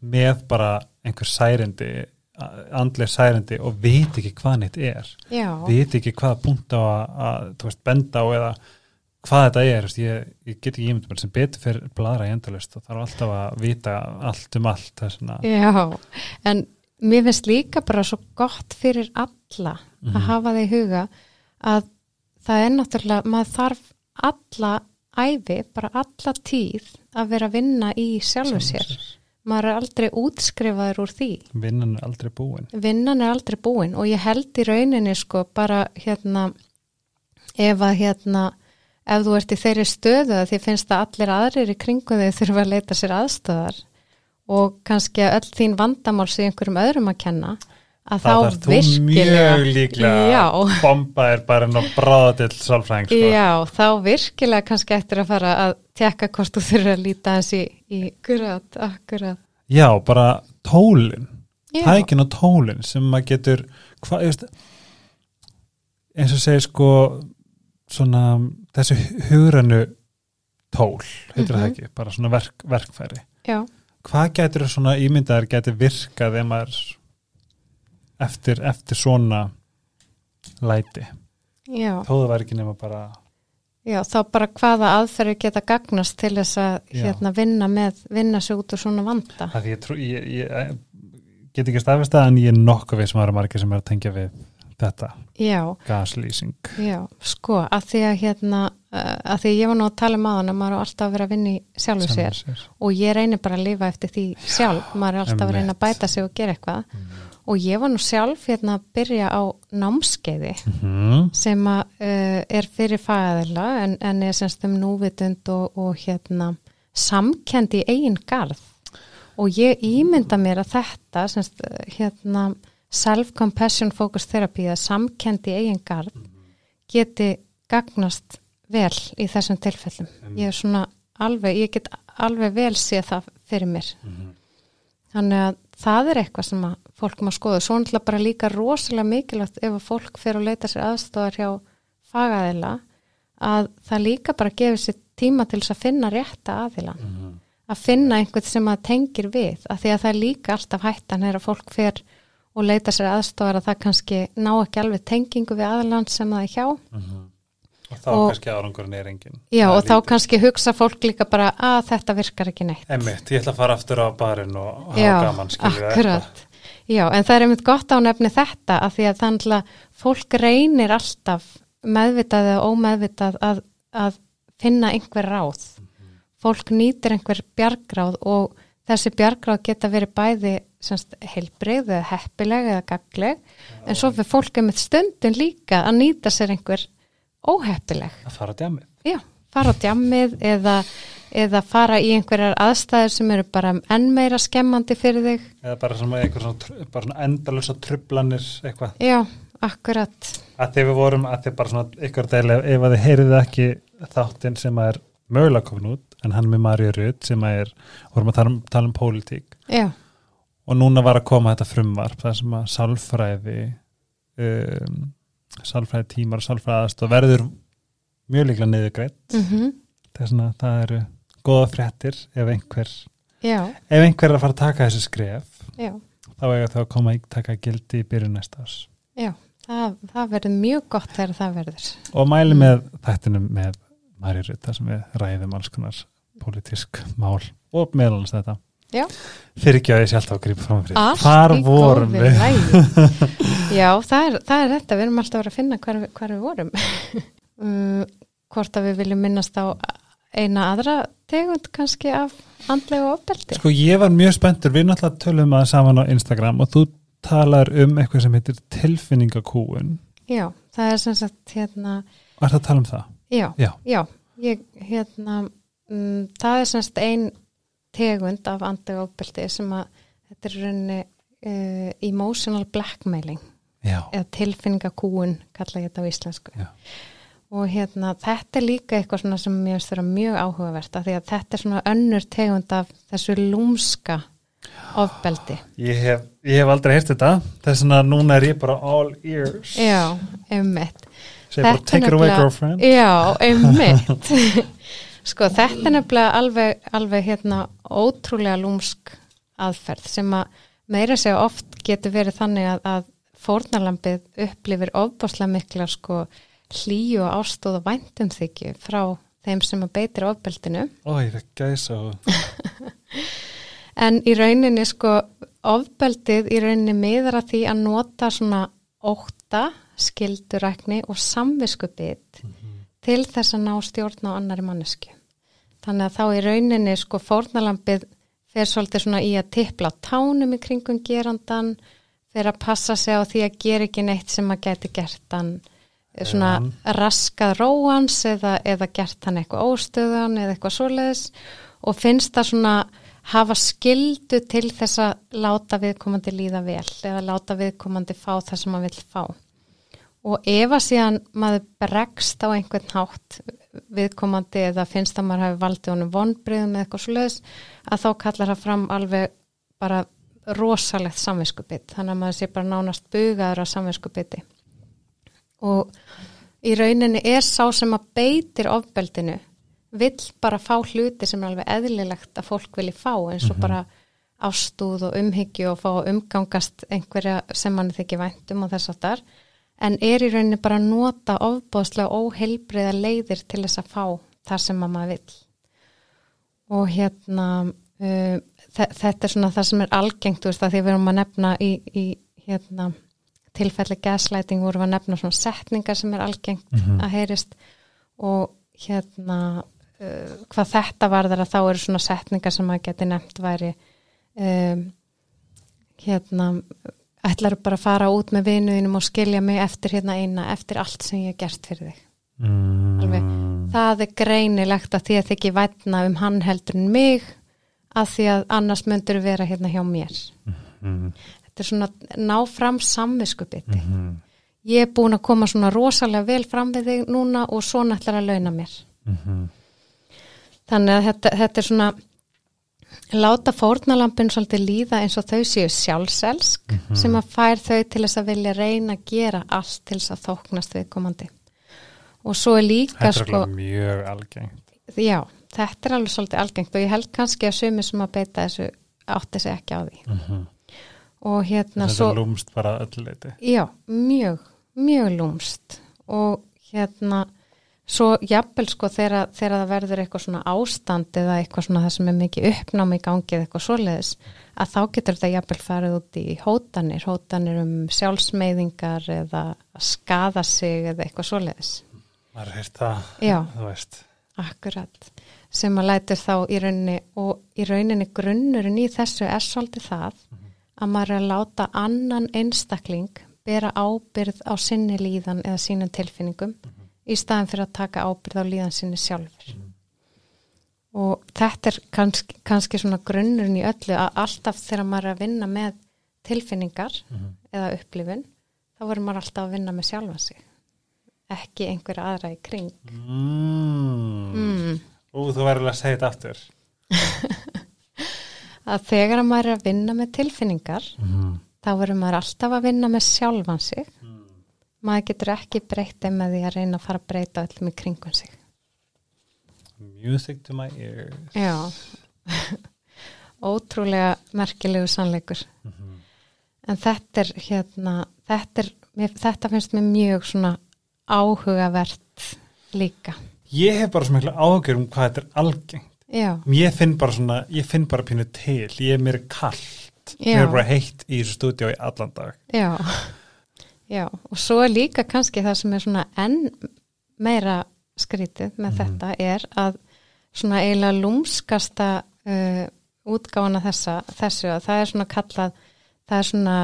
með bara einhver særindi andlega særindi og veit ekki hvað neitt er. Já. Veit ekki hvaða punkt á að, að veist, benda á eða hvað þetta er, ég, ég get ekki ímyndum sem betur fyrir bladra í endalust og þarf alltaf að vita allt um allt Já, en mér finnst líka bara svo gott fyrir alla að Mhm. hafa það í huga að það er náttúrulega, maður þarf alla æfi, bara alla tíð að vera að vinna í sjálfu sér. Maður er aldrei útskrifaður úr því. vinnan er aldrei búin Vinnan er aldrei búin og ég held í rauninni sko bara hérna ef að hérna ef þú ert í þeirri stöðu að því finnst að allir aðrir í kringu þig þurfa að leita sér aðstöðar og kannski að öll þín vandamál sé einhverjum öðrum að kenna að þá virkilega mjög líklega já, bomba er bara ná bráða til sálfræðing sko. já, þá virkilega kannski eftir að fara að tekka hvort þú þurfa að líta hans í, í akkurat, akkurat. Já, bara tólin. Tækin og tólin sem maður getur hvað, ég veist eins og segir sko svona þessi hugrannu tól, heitir það Mhm. ekki bara svona verk, verkfæri. Já, hvað getur svona ímyndaðar getur virkað ef maður eftir, eftir svona læti? Já, þó það væri ekki nema bara Já, þá bara hvaða aðferði geta gagnast til þess að hérna, vinna með, vinna sig út úr svona vanda. Það því ég, trú, ég, ég eh, get ekki staðfist það en ég er nokkuð við sem aðra margir sem er að tengja við þetta, Já, gaslýsing. Já, sko, að því að hérna, uh, að því að ég var nú að tala um aðan að maður er alltaf að vera að vinna í sjálfu sér sér. og ég reynir bara að lifa eftir því sjálf, maður er alltaf að reyna að bæta sig og gera eitthvað. Og ég var nú sjálf hérna að byrja á námskeiði Mm. sem að uh, er fyrir fæðila en, en er semst um núvitund og, og hérna samkendi í eigin garð. Og ég ímynda mér að þetta semst uh, hérna self-compassion focus therapy eða samkendi í eigin garð geti gagnast vel í þessum tilfellum. Ég er svona alveg, ég get alveg vel séð það fyrir mér. Þannig að það er eitthvað sem að fólk má skoða. Svo náttúrulega bara líka rosalega mikilvægt ef að fólk fer og leita sér aðstofar hjá fagaðila að það líka bara gefur sér tíma til þess að finna rétta aðila. Að finna einhvern sem að tengir við. Að því að það er líka alltaf hættan er að fólk fer og leita sér aðstofar að það kannski ná ekki alveg tengingu við aðiland sem það er hjá. og þá Og- kannski árangurinn er engin Já og er þá lítið. kannski hugsa fólk líka bara að þetta virkar ekki neitt. Einmitt, ég ætla að fara aftur á barinn og hafa gaman akkurat. Já, en það er einmitt gott á nefni þetta að því að þannig að fólk reynir alltaf meðvitað eða ómeðvitað að, að finna einhver ráð. Fólk nýtir einhver bjargráð og þessi bjargráð geta verið bæði semst, heilbrigð eða heppileg eða gagleg en svo fyrir fólk einmitt stundin líka að nýta sér einhver óheppileg. að fara á djamið Já, fara á djammið eða, eða fara í einhverjar aðstæður sem eru bara enn meira skemmandi fyrir þig. eða bara svona, einhver endalösa trublanir eitthvað Já, akkurat. að því við vorum, að því bara svona ykkur deil ef að þið heyrið ekki þáttinn sem er mögulega komin út en hann með Marja Rutt sem er vorum að tala um, tala um pólitík. Já, og núna var að koma þetta frumvarp það sem að sálfræði um, sálfræði tímar og sálfræði aðstoð verður mjög líklega niðurgreitt mm þess að það eru góða fréttir ef einhver já, ef einhver er að fara að taka þessi skref já, þá eiga þau að koma að taka gildi í byrjun næsta ás já. Það, það verður mjög gott þegar það verður. og mæli með þættinum með Marja Rutt þar sem við ræðum alls konar pólitísk mál og meðalans þetta Já. fyrir ekki að ég sé alltaf að grípa fram fyrir í vorum við. (laughs) Já, það er, það er þetta, við erum alltaf að vera að finna hvar, við- hvar við vorum. um, (laughs) hvort að við viljum minnast á eina aðra tegund kannski af andlega ofbeldi. Sko ég var mjög spenntur, við náttúrulega tölum að saman á Instagram og þú talar um eitthvað sem heitir tilfinningakúun Já, það er sem sagt hérna, og ert að tala um það? Já, Já. já, ég, hérna, um, það er sem sagt ein tegund af andlega ofbeldi sem að þetta er í rauninni uh, emotional blackmailing Já, eða tilfinningakúun kalla ég þetta á íslensku. Já. og hérna þetta er líka eitthvað svona sem mér finnst vera mjög áhugavert af því að þetta er svona önnur tegund af þessu lúmska ofbeldi. Ég hef, ég hef aldrei heyrt þetta. Þess vegna núna er ég bara all ears. Já, einmitt. Segir bara take it away girlfriend. Já, einmitt. (laughs) Sko þetta er nefnilega alveg, alveg hérna ótrúlega lúmsk aðferð sem að meira segja oft getur verið þannig að, að fórnarlambið upplifir ofbáslega mikla sko hlýju og ástóð og væntum þykju frá þeim sem að beitir ofbeldinu. Ó, ég fekk gæsa (laughs) en í rauninni sko ofbeldið í rauninni miðar að því að nota svona óta, skildurækni og samviskubit til þess að ná stjórn á annari mannesku. Þannig að þá í rauninni sko fórnalambið fer svolítið svona í að tippla tánum í kringum gerandan, fer að passa sig á því að gera ekki neitt sem að geti gert hann eh, svona hann. raskað róans eða, eða gert hann eitthvað óstöðan eða eitthvað svoleiðis og finnst það svona hafa skildu til þess að láta viðkomandi líða vel eða láta viðkomandi fá það sem maður vill fá. Og ef að síðan maður bregst á einhvern hátt viðkomandi eða finnst að maður hafi valdið honum vonbriðum eða eitthvað svoleiðis að þá kallar það fram alveg bara rosalegt samviskubit. Þannig að maður sé bara nánast bugaður á samviskubiti. Og í rauninni er sá sem að beitir ofbeldinu vill bara fá hluti sem er alveg eðlilegt að fólk vilji fá eins og bara ástúð og umhyggju og fá umgangast einhverja sem mann þykir væntum og þess að þar en er í rauninni bara að nota ofbóðslega óheilbriða leiðir til þess að fá það sem að maður vill. Og hérna uh, þe- þetta er svona það sem er algengt þú veist að því við erum að nefna í, í hérna tilfelli gaslighting vorum að nefna svona setningar sem er algengt að heyrist. Og hérna uh, hvað þetta varðar að þá eru svona setningar sem að geti nefnt væri um, hérna ætlar bara að fara út með vinuðinum og skilja mig eftir hérna eina eftir allt sem ég hef gert fyrir þig? Mm, alveg, það er greinilegt að því að þið ekki vætna um hann heldur en mig að því að annars myndur vera hérna hjá mér. Mm, þetta er svona ná fram samviskupiti mm, ég er búin að koma svona rosalega vel fram við þig núna og svona ætlar að launa mér. Mm, þannig að þetta, þetta er svona láta fórnalampin svolítið líða eins og þau séu sjálfselsk sem að fær þau til þess að vilja reyna að gera allt til þess að þóknast viðkomandi. Og svo er líka Þetta er sko, alveg mjög algengt. Já, þetta er alveg svolítið algengt og ég held kannski að sumi sem að beita þessu átti sig ekki á því. Mm og hérna Þetta svo er lúmst bara öllu leiti Já, mjög, mjög lúmst. Og hérna svo jafnvel sko þegar, þegar það verður eitthvað svona ástand eða eitthvað svona það sem er mikið uppnámi í gangi eða eitthvað svoleiðis að þá getur þetta jafnvel farið út í hótanir, hótanir um sjálfsmeyðingar eða að skada sig eða eitthvað svoleiðis. maður er það, þú veist. Akkurat, sem að lætur þá í rauninni og í rauninni grunnurinn í þessu er svolítið það að maður er að láta annan einstakling bera ábyrð á sinni líðan eða sínum tilfinningum í staðin fyrir að taka ábyrð á líðan sinni sjálfur. Og þetta er kannski, kannski svona grunnurinn í öllu að alltaf þegar maður er að vinna með tilfinningar eða upplifun, þá verður maður alltaf að vinna með sjálfa sig. Ekki einhverja aðra í kring. mm. Mm. Ú, þú verður að segja þetta aftur (laughs) að þegar að maður er að vinna með tilfinningar mm. þá verður maður alltaf að vinna með sjálfan sig maður getur ekki breytt þeim með því að reyna að fara að breyta öllum í kringum sig. Music to my ears. Já. (laughs) Ótrúlega merkilegu sannleikur. En þetta er hérna þetta, er, mér, þetta finnst mér mjög svona áhugavert líka. Ég hef bara svo miklu ágjör um hvað þetta er algengt. Já, Ég finn bara svona, ég finn bara pínu til. Ég er mér kallt Já. Mér er bara heitt í þessu stúdíu í allan dag. Já já, og svo er líka kannski það sem er svona enn meira skrítið með þetta er að svona eiginlega lúmskasta uh, útgáfana þessa, þessu að það er svona kallað það er svona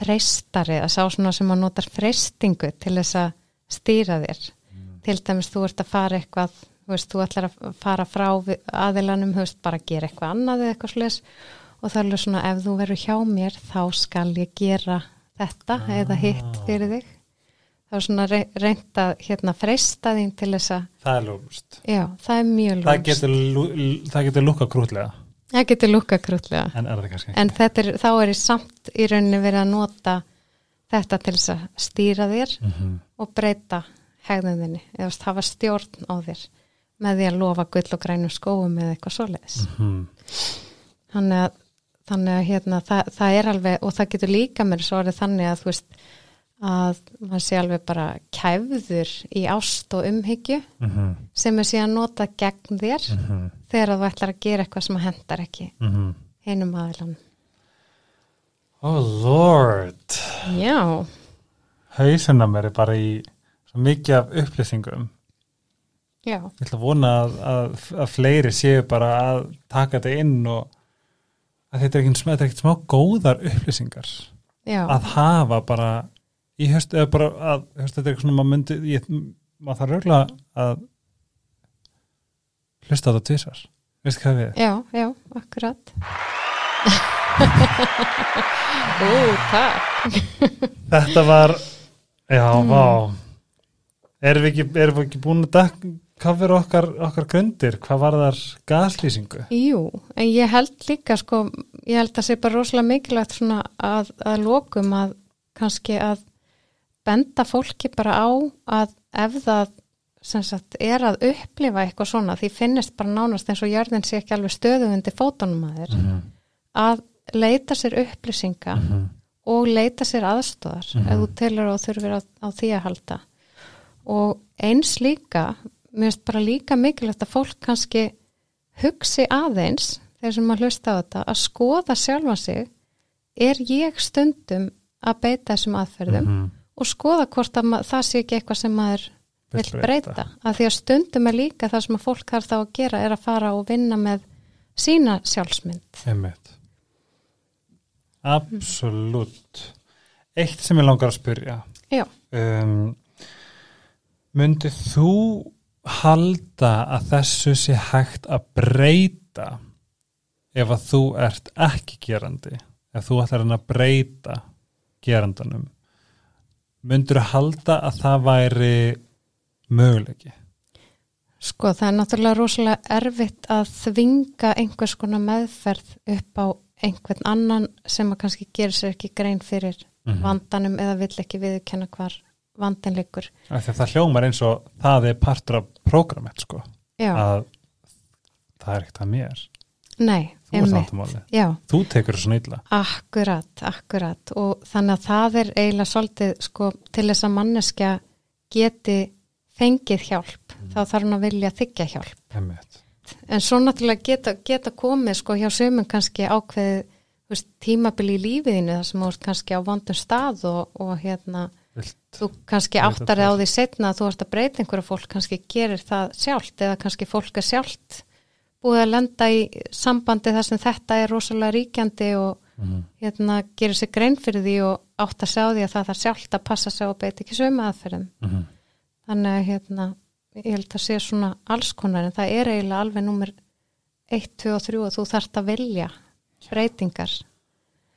freistari að sá svona sem að notar freistingu til þess að stýra þér. Til dæmis þú ert að fara eitthvað þú veist, þú ætlar að fara frá aðilanum, þú veist, bara að gera eitthvað annað eða eitthvað slis og það er svona ef þú verður hjá mér þá skal ég gera þetta eða hitt fyrir þig. Þá er svona rey- reynt að hérna freista þín til þess að Það er lúmst já, það er mjög Það lúmst það getur lúka krútlega. Það getur lúka krútlega. En er en er, þá er ég samt í rauninni verið að nota þetta til þess að stýra þér mm og breyta hegðunðinni eða hafa stjórn á þér með því að lofa gull og grænum skóum eða eitthvað svoleiðis. -hmm. þannig að, þannig að hérna, það, það er alveg og það getur líka mér svo orðið þannig að þú veist að maður sé alveg bara kæfður í ást og umhyggju Mm -hmm. sem er síðan notað gegn þér þegar þú ætlar að gera eitthvað sem hendar ekki Mhm. hinum aðilanum. Oh lord Já, Hausinn að mér er bara í svo mikið af upplýsingum já, Ég ætla að vona að, að, að fleiri séu bara að taka þetta inn og að þetta er er ekki smá góðar upplýsingar já, að hafa bara í höst, eða bara að höst, þetta er eitthvað svona maður myndi, ég, maður þarf röglega að hlusta á þetta tvisar veistu hvað við? já, já, akkurat. (laughs) Ú, takk. Þetta var já, Mm. vá erum við ekki, ekki búin að kafir okkar, okkar grundir hvað var þar gaslýsingu? Jú, en ég held líka sko, ég held að sé bara rosalega mikilvægt svona að, að lokum að kannski að benda fólki bara á að ef það sem sagt er að upplifa eitthvað svona því finnist bara nánast eins og jörðin sé ekki alveg stöðu undir fótunum að þér Mhm. að leita sér upplýsinga og leita sér aðstóðar Mhm. ef þú telur og þurfir á, á því að halda og eins líka mér finnst bara líka mikilvægt að fólk kannski hugsi aðeins þegar sem maður hlusta á þetta að skoða sjálfa sig er ég stundum að beita þessum aðferðum Mhm. og skoða hvort að ma- það sé ekki eitthvað sem maður Vill vill breyta. Af því að stundum er líka það sem að fólk þarf þá að gera er að fara og vinna með sína sjálfsmynd. Einmitt. Absolutt. Eitt sem ég langar að spyrja. Já, Um, Mundið þú halda að þessu sé hægt að breyta ef að þú ert ekki gerandi? Ef þú ætlar hann að breyta gerandanum? Mundur þú halda að það væri möguleiki? sko það er náttúrulega rosalega erfitt að þvinga einhvers konar meðferð upp á einhvern annan sem að kannski gerir sér ekki grein fyrir Mhm. vandanum eða vill ekki viðkenna hvar að það hljómar eins og það er partur af prógrammet sko. Já, Að það er ekkert að mér. nei, Þú er. Já, Þú tekur þessu nýtla. akkurat, akkurat og þannig að það er eiginlega svolítið sko til þess að manneskja geti fengið hjálp, Mm. þá þarf hún að vilja þykja hjálp. Einmitt. En svo náttúrulega geta, geta komið sko hjá sömum kannski ákveðið tímabili í lífiðinu þar sem þú ert kannski á vondum stað og, og hérna Vilt. þú kannski áttar á til. því setna að þú ert að breyta einhverju fólk kannski gerir það sjálft eða kannski fólk er sjálft búið að lenda í sambandi þar sem þetta er rosalega ríkjandi og Mhm. hérna gerir sér grein fyrir því og átt að sjá því að það þarf sjálft að passa sig og beita ekki sömu aðferðum Mhm. þannig að hérna ég held að sé svona alls konar en það er eiginlega alveg númer 1, 2 og 3 og þú þarft að vilja breytingar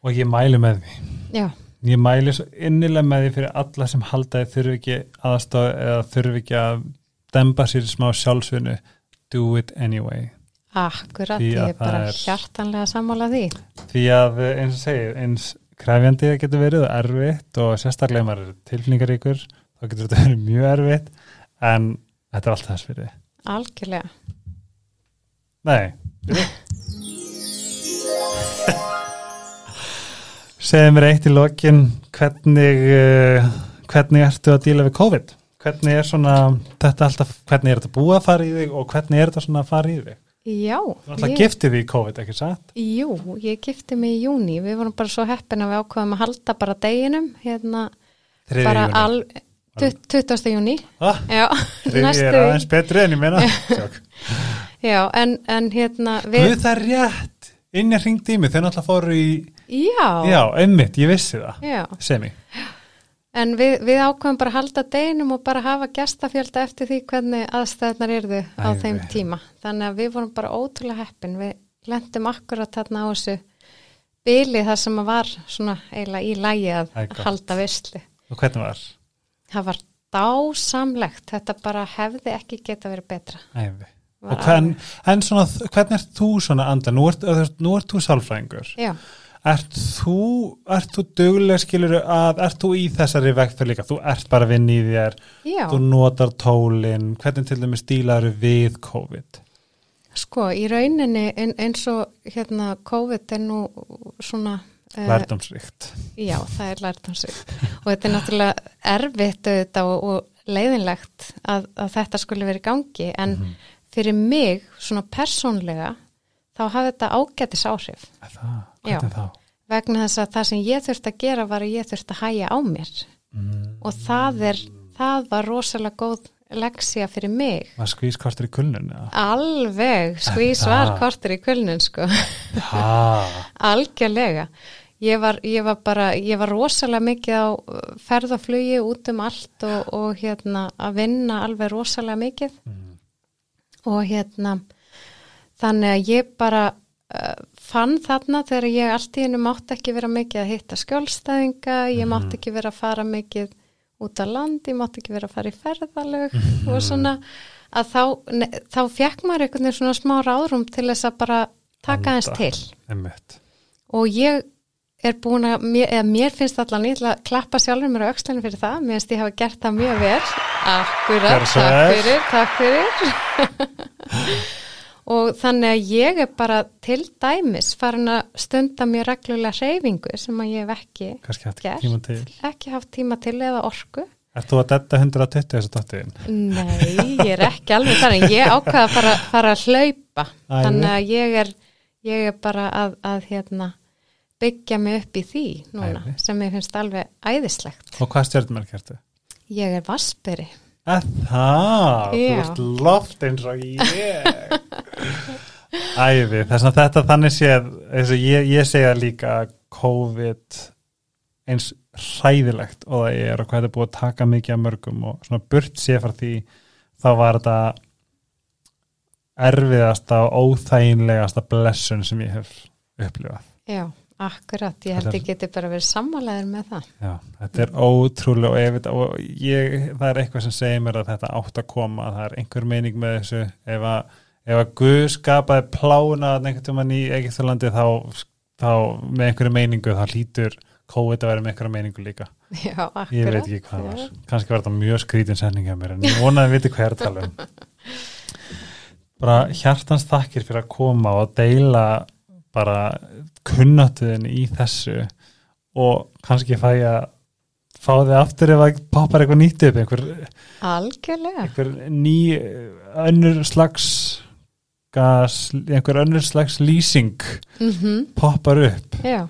Og ég mæli með því. já, Ég mæli svo innilega með því fyrir alla sem halda þið þurfi ekki aðstof eða þurfi ekki að demba sér smá sjálfsvinnu. Do it anyway. akkurat Því ég er bara er- hjartanlega sammála því Því að eh, eins og segir, eins krefjandi það getur verið erfitt og sérstaklega maður er tilfningaríkur þá getur þetta verið mjög erfitt en þetta er allt þess fyrir. algjörlega Nei. (laughs) Segðu mér eitt í lokin hvernig uh, hvernig ertu að díla við COVID? Hvernig er svona þetta alltaf, hvernig er þetta búið að fara í þig og hvernig er þetta svona að fara í þig? já, Þú alltaf ég, giftið því í COVID, ekki satt? jú, ég gifti mig í júni við vorum bara svo heppin að við ákveðum að halda bara deginum hérna Þriði bara júní. al, tut- 20. júni Ah, já, (laughs) næstu er aðeins betri en ég meina. Já, en, en hérna við, Guð það er rétt. Inn ég hringdi í mig, þau náttúrulega fóru í, já, já, einmitt, ég vissi það. já Semi. En við, við ákveðum bara að halda deginum og bara hafa gestafjölda eftir því hvernig aðstæðnar yrðu á Æði. þeim tíma. Þannig að við vorum bara ótrúlega heppin. Við lendum akkurat þarna á þessu byli þar sem var svona eiginlega í lægi að Æ, halda visslu. Og hvernig var? Það var dásamlegt. Þetta bara hefði ekki geta verið betra. Æfi. Var Og hvern, en svona, hvernig ert þú svona anda? Nú ert, nú ert þú sálfræðingur. Já, Ert þú, ert þú duglega skilur að, ert þú í þessari vegferð líka? Þú ert bara að vinna í þér, já. þú notar tólin, hvernig til dæmis stílaru við COVID? Sko, í rauninni ein, eins og hérna COVID er nú svona... eh, Lærdómsríkt. Já, það er lærdomsvík og þetta er náttúrulega erfitt auðvitað og, og leiðinlegt að, að þetta skulle verið gangi en Mhm. fyrir mig svona persónlega þá hafði þetta ágætis áhrif Það. Hvernig þá? vegna þess að það sem ég þurfti að gera var að ég þurfti að hæja á mér Mm. og það er, það var rosalega góð leksja fyrir mig Var skvískortur í kulnun? eða? alveg, skvís var kortur í kulnun sko (laughs) Algjörlega. Ég var, ég var bara, ég var rosalega mikið á uh, ferðaflugi út um allt og, og hérna að vinna alveg rosalega mikið Mm. og hérna þannig að ég bara uh, fann þarna þegar ég allt í hennu mátti ekki vera mikið að hitta skjólstæðinga, ég mátti ekki vera að fara mikið út á land, ég mátti ekki vera að fara í ferðalög og svona að þá, ne, þá fekk maður einhvern veginn svona smá ráðrum til þess að bara taka hans til. Einmitt. og ég er búin að, mér, eða mér finnst allan ég ætla að klappa sjálfur mér á aukslunum fyrir það mér finnst ég hafa gert það mjög vel. Akkurat, takk fyrir, takk fyrir (laughs) og þannig að ég er bara til dæmis farin að stunda mér reglulega hreyfingu sem að ég hef ekki, Gert. ekki haft tíma til eða orku. Ert þú að detta 120 þessu dottiðin? Nei, ég er ekki alveg þannig, ég ákvaða að fara, fara að hlaupa, Æði. þannig að ég er, ég er bara að, að hérna, byggja mig upp í því núna, Æði. sem ég finnst alveg æðislegt. Og hvað stjórnmerk ertu? Ég er vasperi. Að það, þú ert loft eins og ég. Æði, þess að þetta þannig séð ég, ég segja líka COVID eins hræðilegt og það er og hvað þetta er búið að taka mikið af mörgum og svona burt sé frá því þá var þetta erfiðasta og óþæginlegasta blessun sem ég hef upplifað. Já, akkurat, ég held ég geti bara verið sammálaður með það. Já, þetta er ótrúlega og, ef, og ég, það er eitthvað sem segir mér að þetta átt að koma, það er einhver meining með þessu, ef að, ef að Guð skapaði plána einhvern tímann í Egiptalandi þá, þá með einhverju meiningu þá hlýtur COVID að vera með einhverju meiningu líka. Já, akkurat. ég veit ekki hvað það var, kannski var þetta mjög skrítin setning hjá mér en ég vonaði að viti hvað er að tala um. (laughs) Bara hjartans þakkir fyrir að koma og deila bara kunnatuðin í þessu og kannski fæ ég að fá þig aftur ef að poppar eitthvað nýtt upp einhver, einhver ný önnur slags gas, einhver önnur slags lýsing Mm poppar upp Já,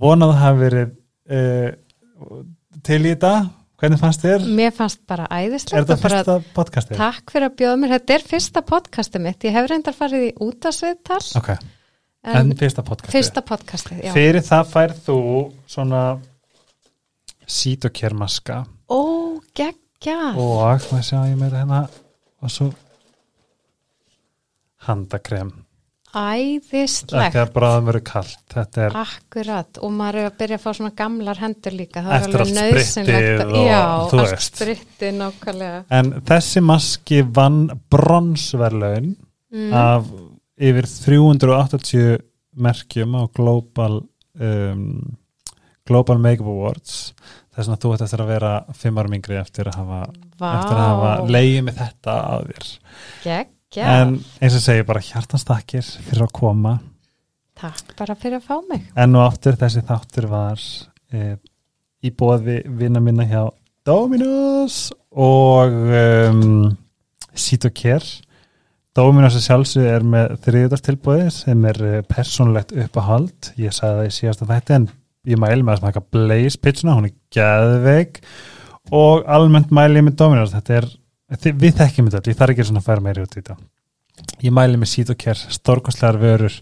vonað að hafa verið uh, til í þetta hvernig fannst þér? mér fannst bara Er æðislegt þetta fyrsta podcastið? takk fyrir að bjóða mér. Þetta er fyrsta podcastið mitt. Ég hef reyndar farið í útasviðtal Ok, en, fyrsta podcastið fyrsta podcastið, já. Fyrir það færð þú svona sítokérmaska Ó, geggjað. og hvað sjá ég meira hérna og svo handakrem Æðislegt. ekki að bráðum verið kallt þetta er Akkurat, og maður er að byrja að fá svona gamlar hendur líka, það er alveg nöðsynlegt að- Já, allt veist. sprittið nákvæmlega en þessi maski vann bronsverlaun mm. af yfir 380 merkjum á Global um, Global Makeup Awards. Þess að þú ætti eftir að vera fimm árum yngri eftir að hafa, Vá, eftir að hafa leiðið með þetta að þér. Geggjað en eins og segi bara hjartanstakir fyrir að koma. Takk bara fyrir að fá mig. Enn og aftur þessi þáttur var e, í bóði vinna minna hjá Dominos og um, Sitocare Dominos að sjálfsög er með þriðudarstilbóði sem er eh, persónlegt uppahald ég sagði það í síðasta þætti en ég mæli með að smaka Blaze pizzuna, hún er geðveik. Og almennt mæli ég með Dominos þetta er, við þekkjum þetta ég þarf ekki svona að færa meiri út í þetta. Ég mæli með Sitocare, stórkostlegar vörur.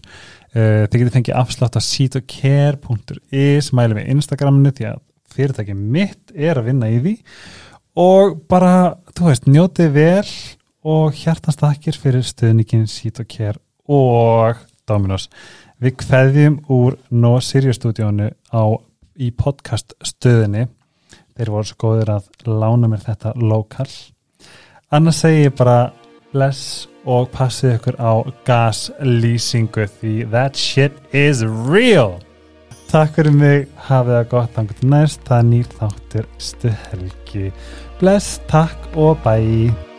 Uh, þið getur fengið afslátt á sitocare.is mæli með Instagraminu því að fyrirtæki mitt er að vinna í því. Og bara, þú veist, njótið vel og hjartast þakkir fyrir stuðningin Sitocare og Dominos. Við kveðjum úr No Sirius stúdíónu á í podcast stöðinni. Þeir voru svo góðir að lána mér þetta lokal. Annars segi ég bara bless og passið ykkur á gaslýsingu því that shit is real. Takk fyrir mig, hafið það gott þangur til næst, það nýr þáttur stuhelgi. Bless, takk og bye.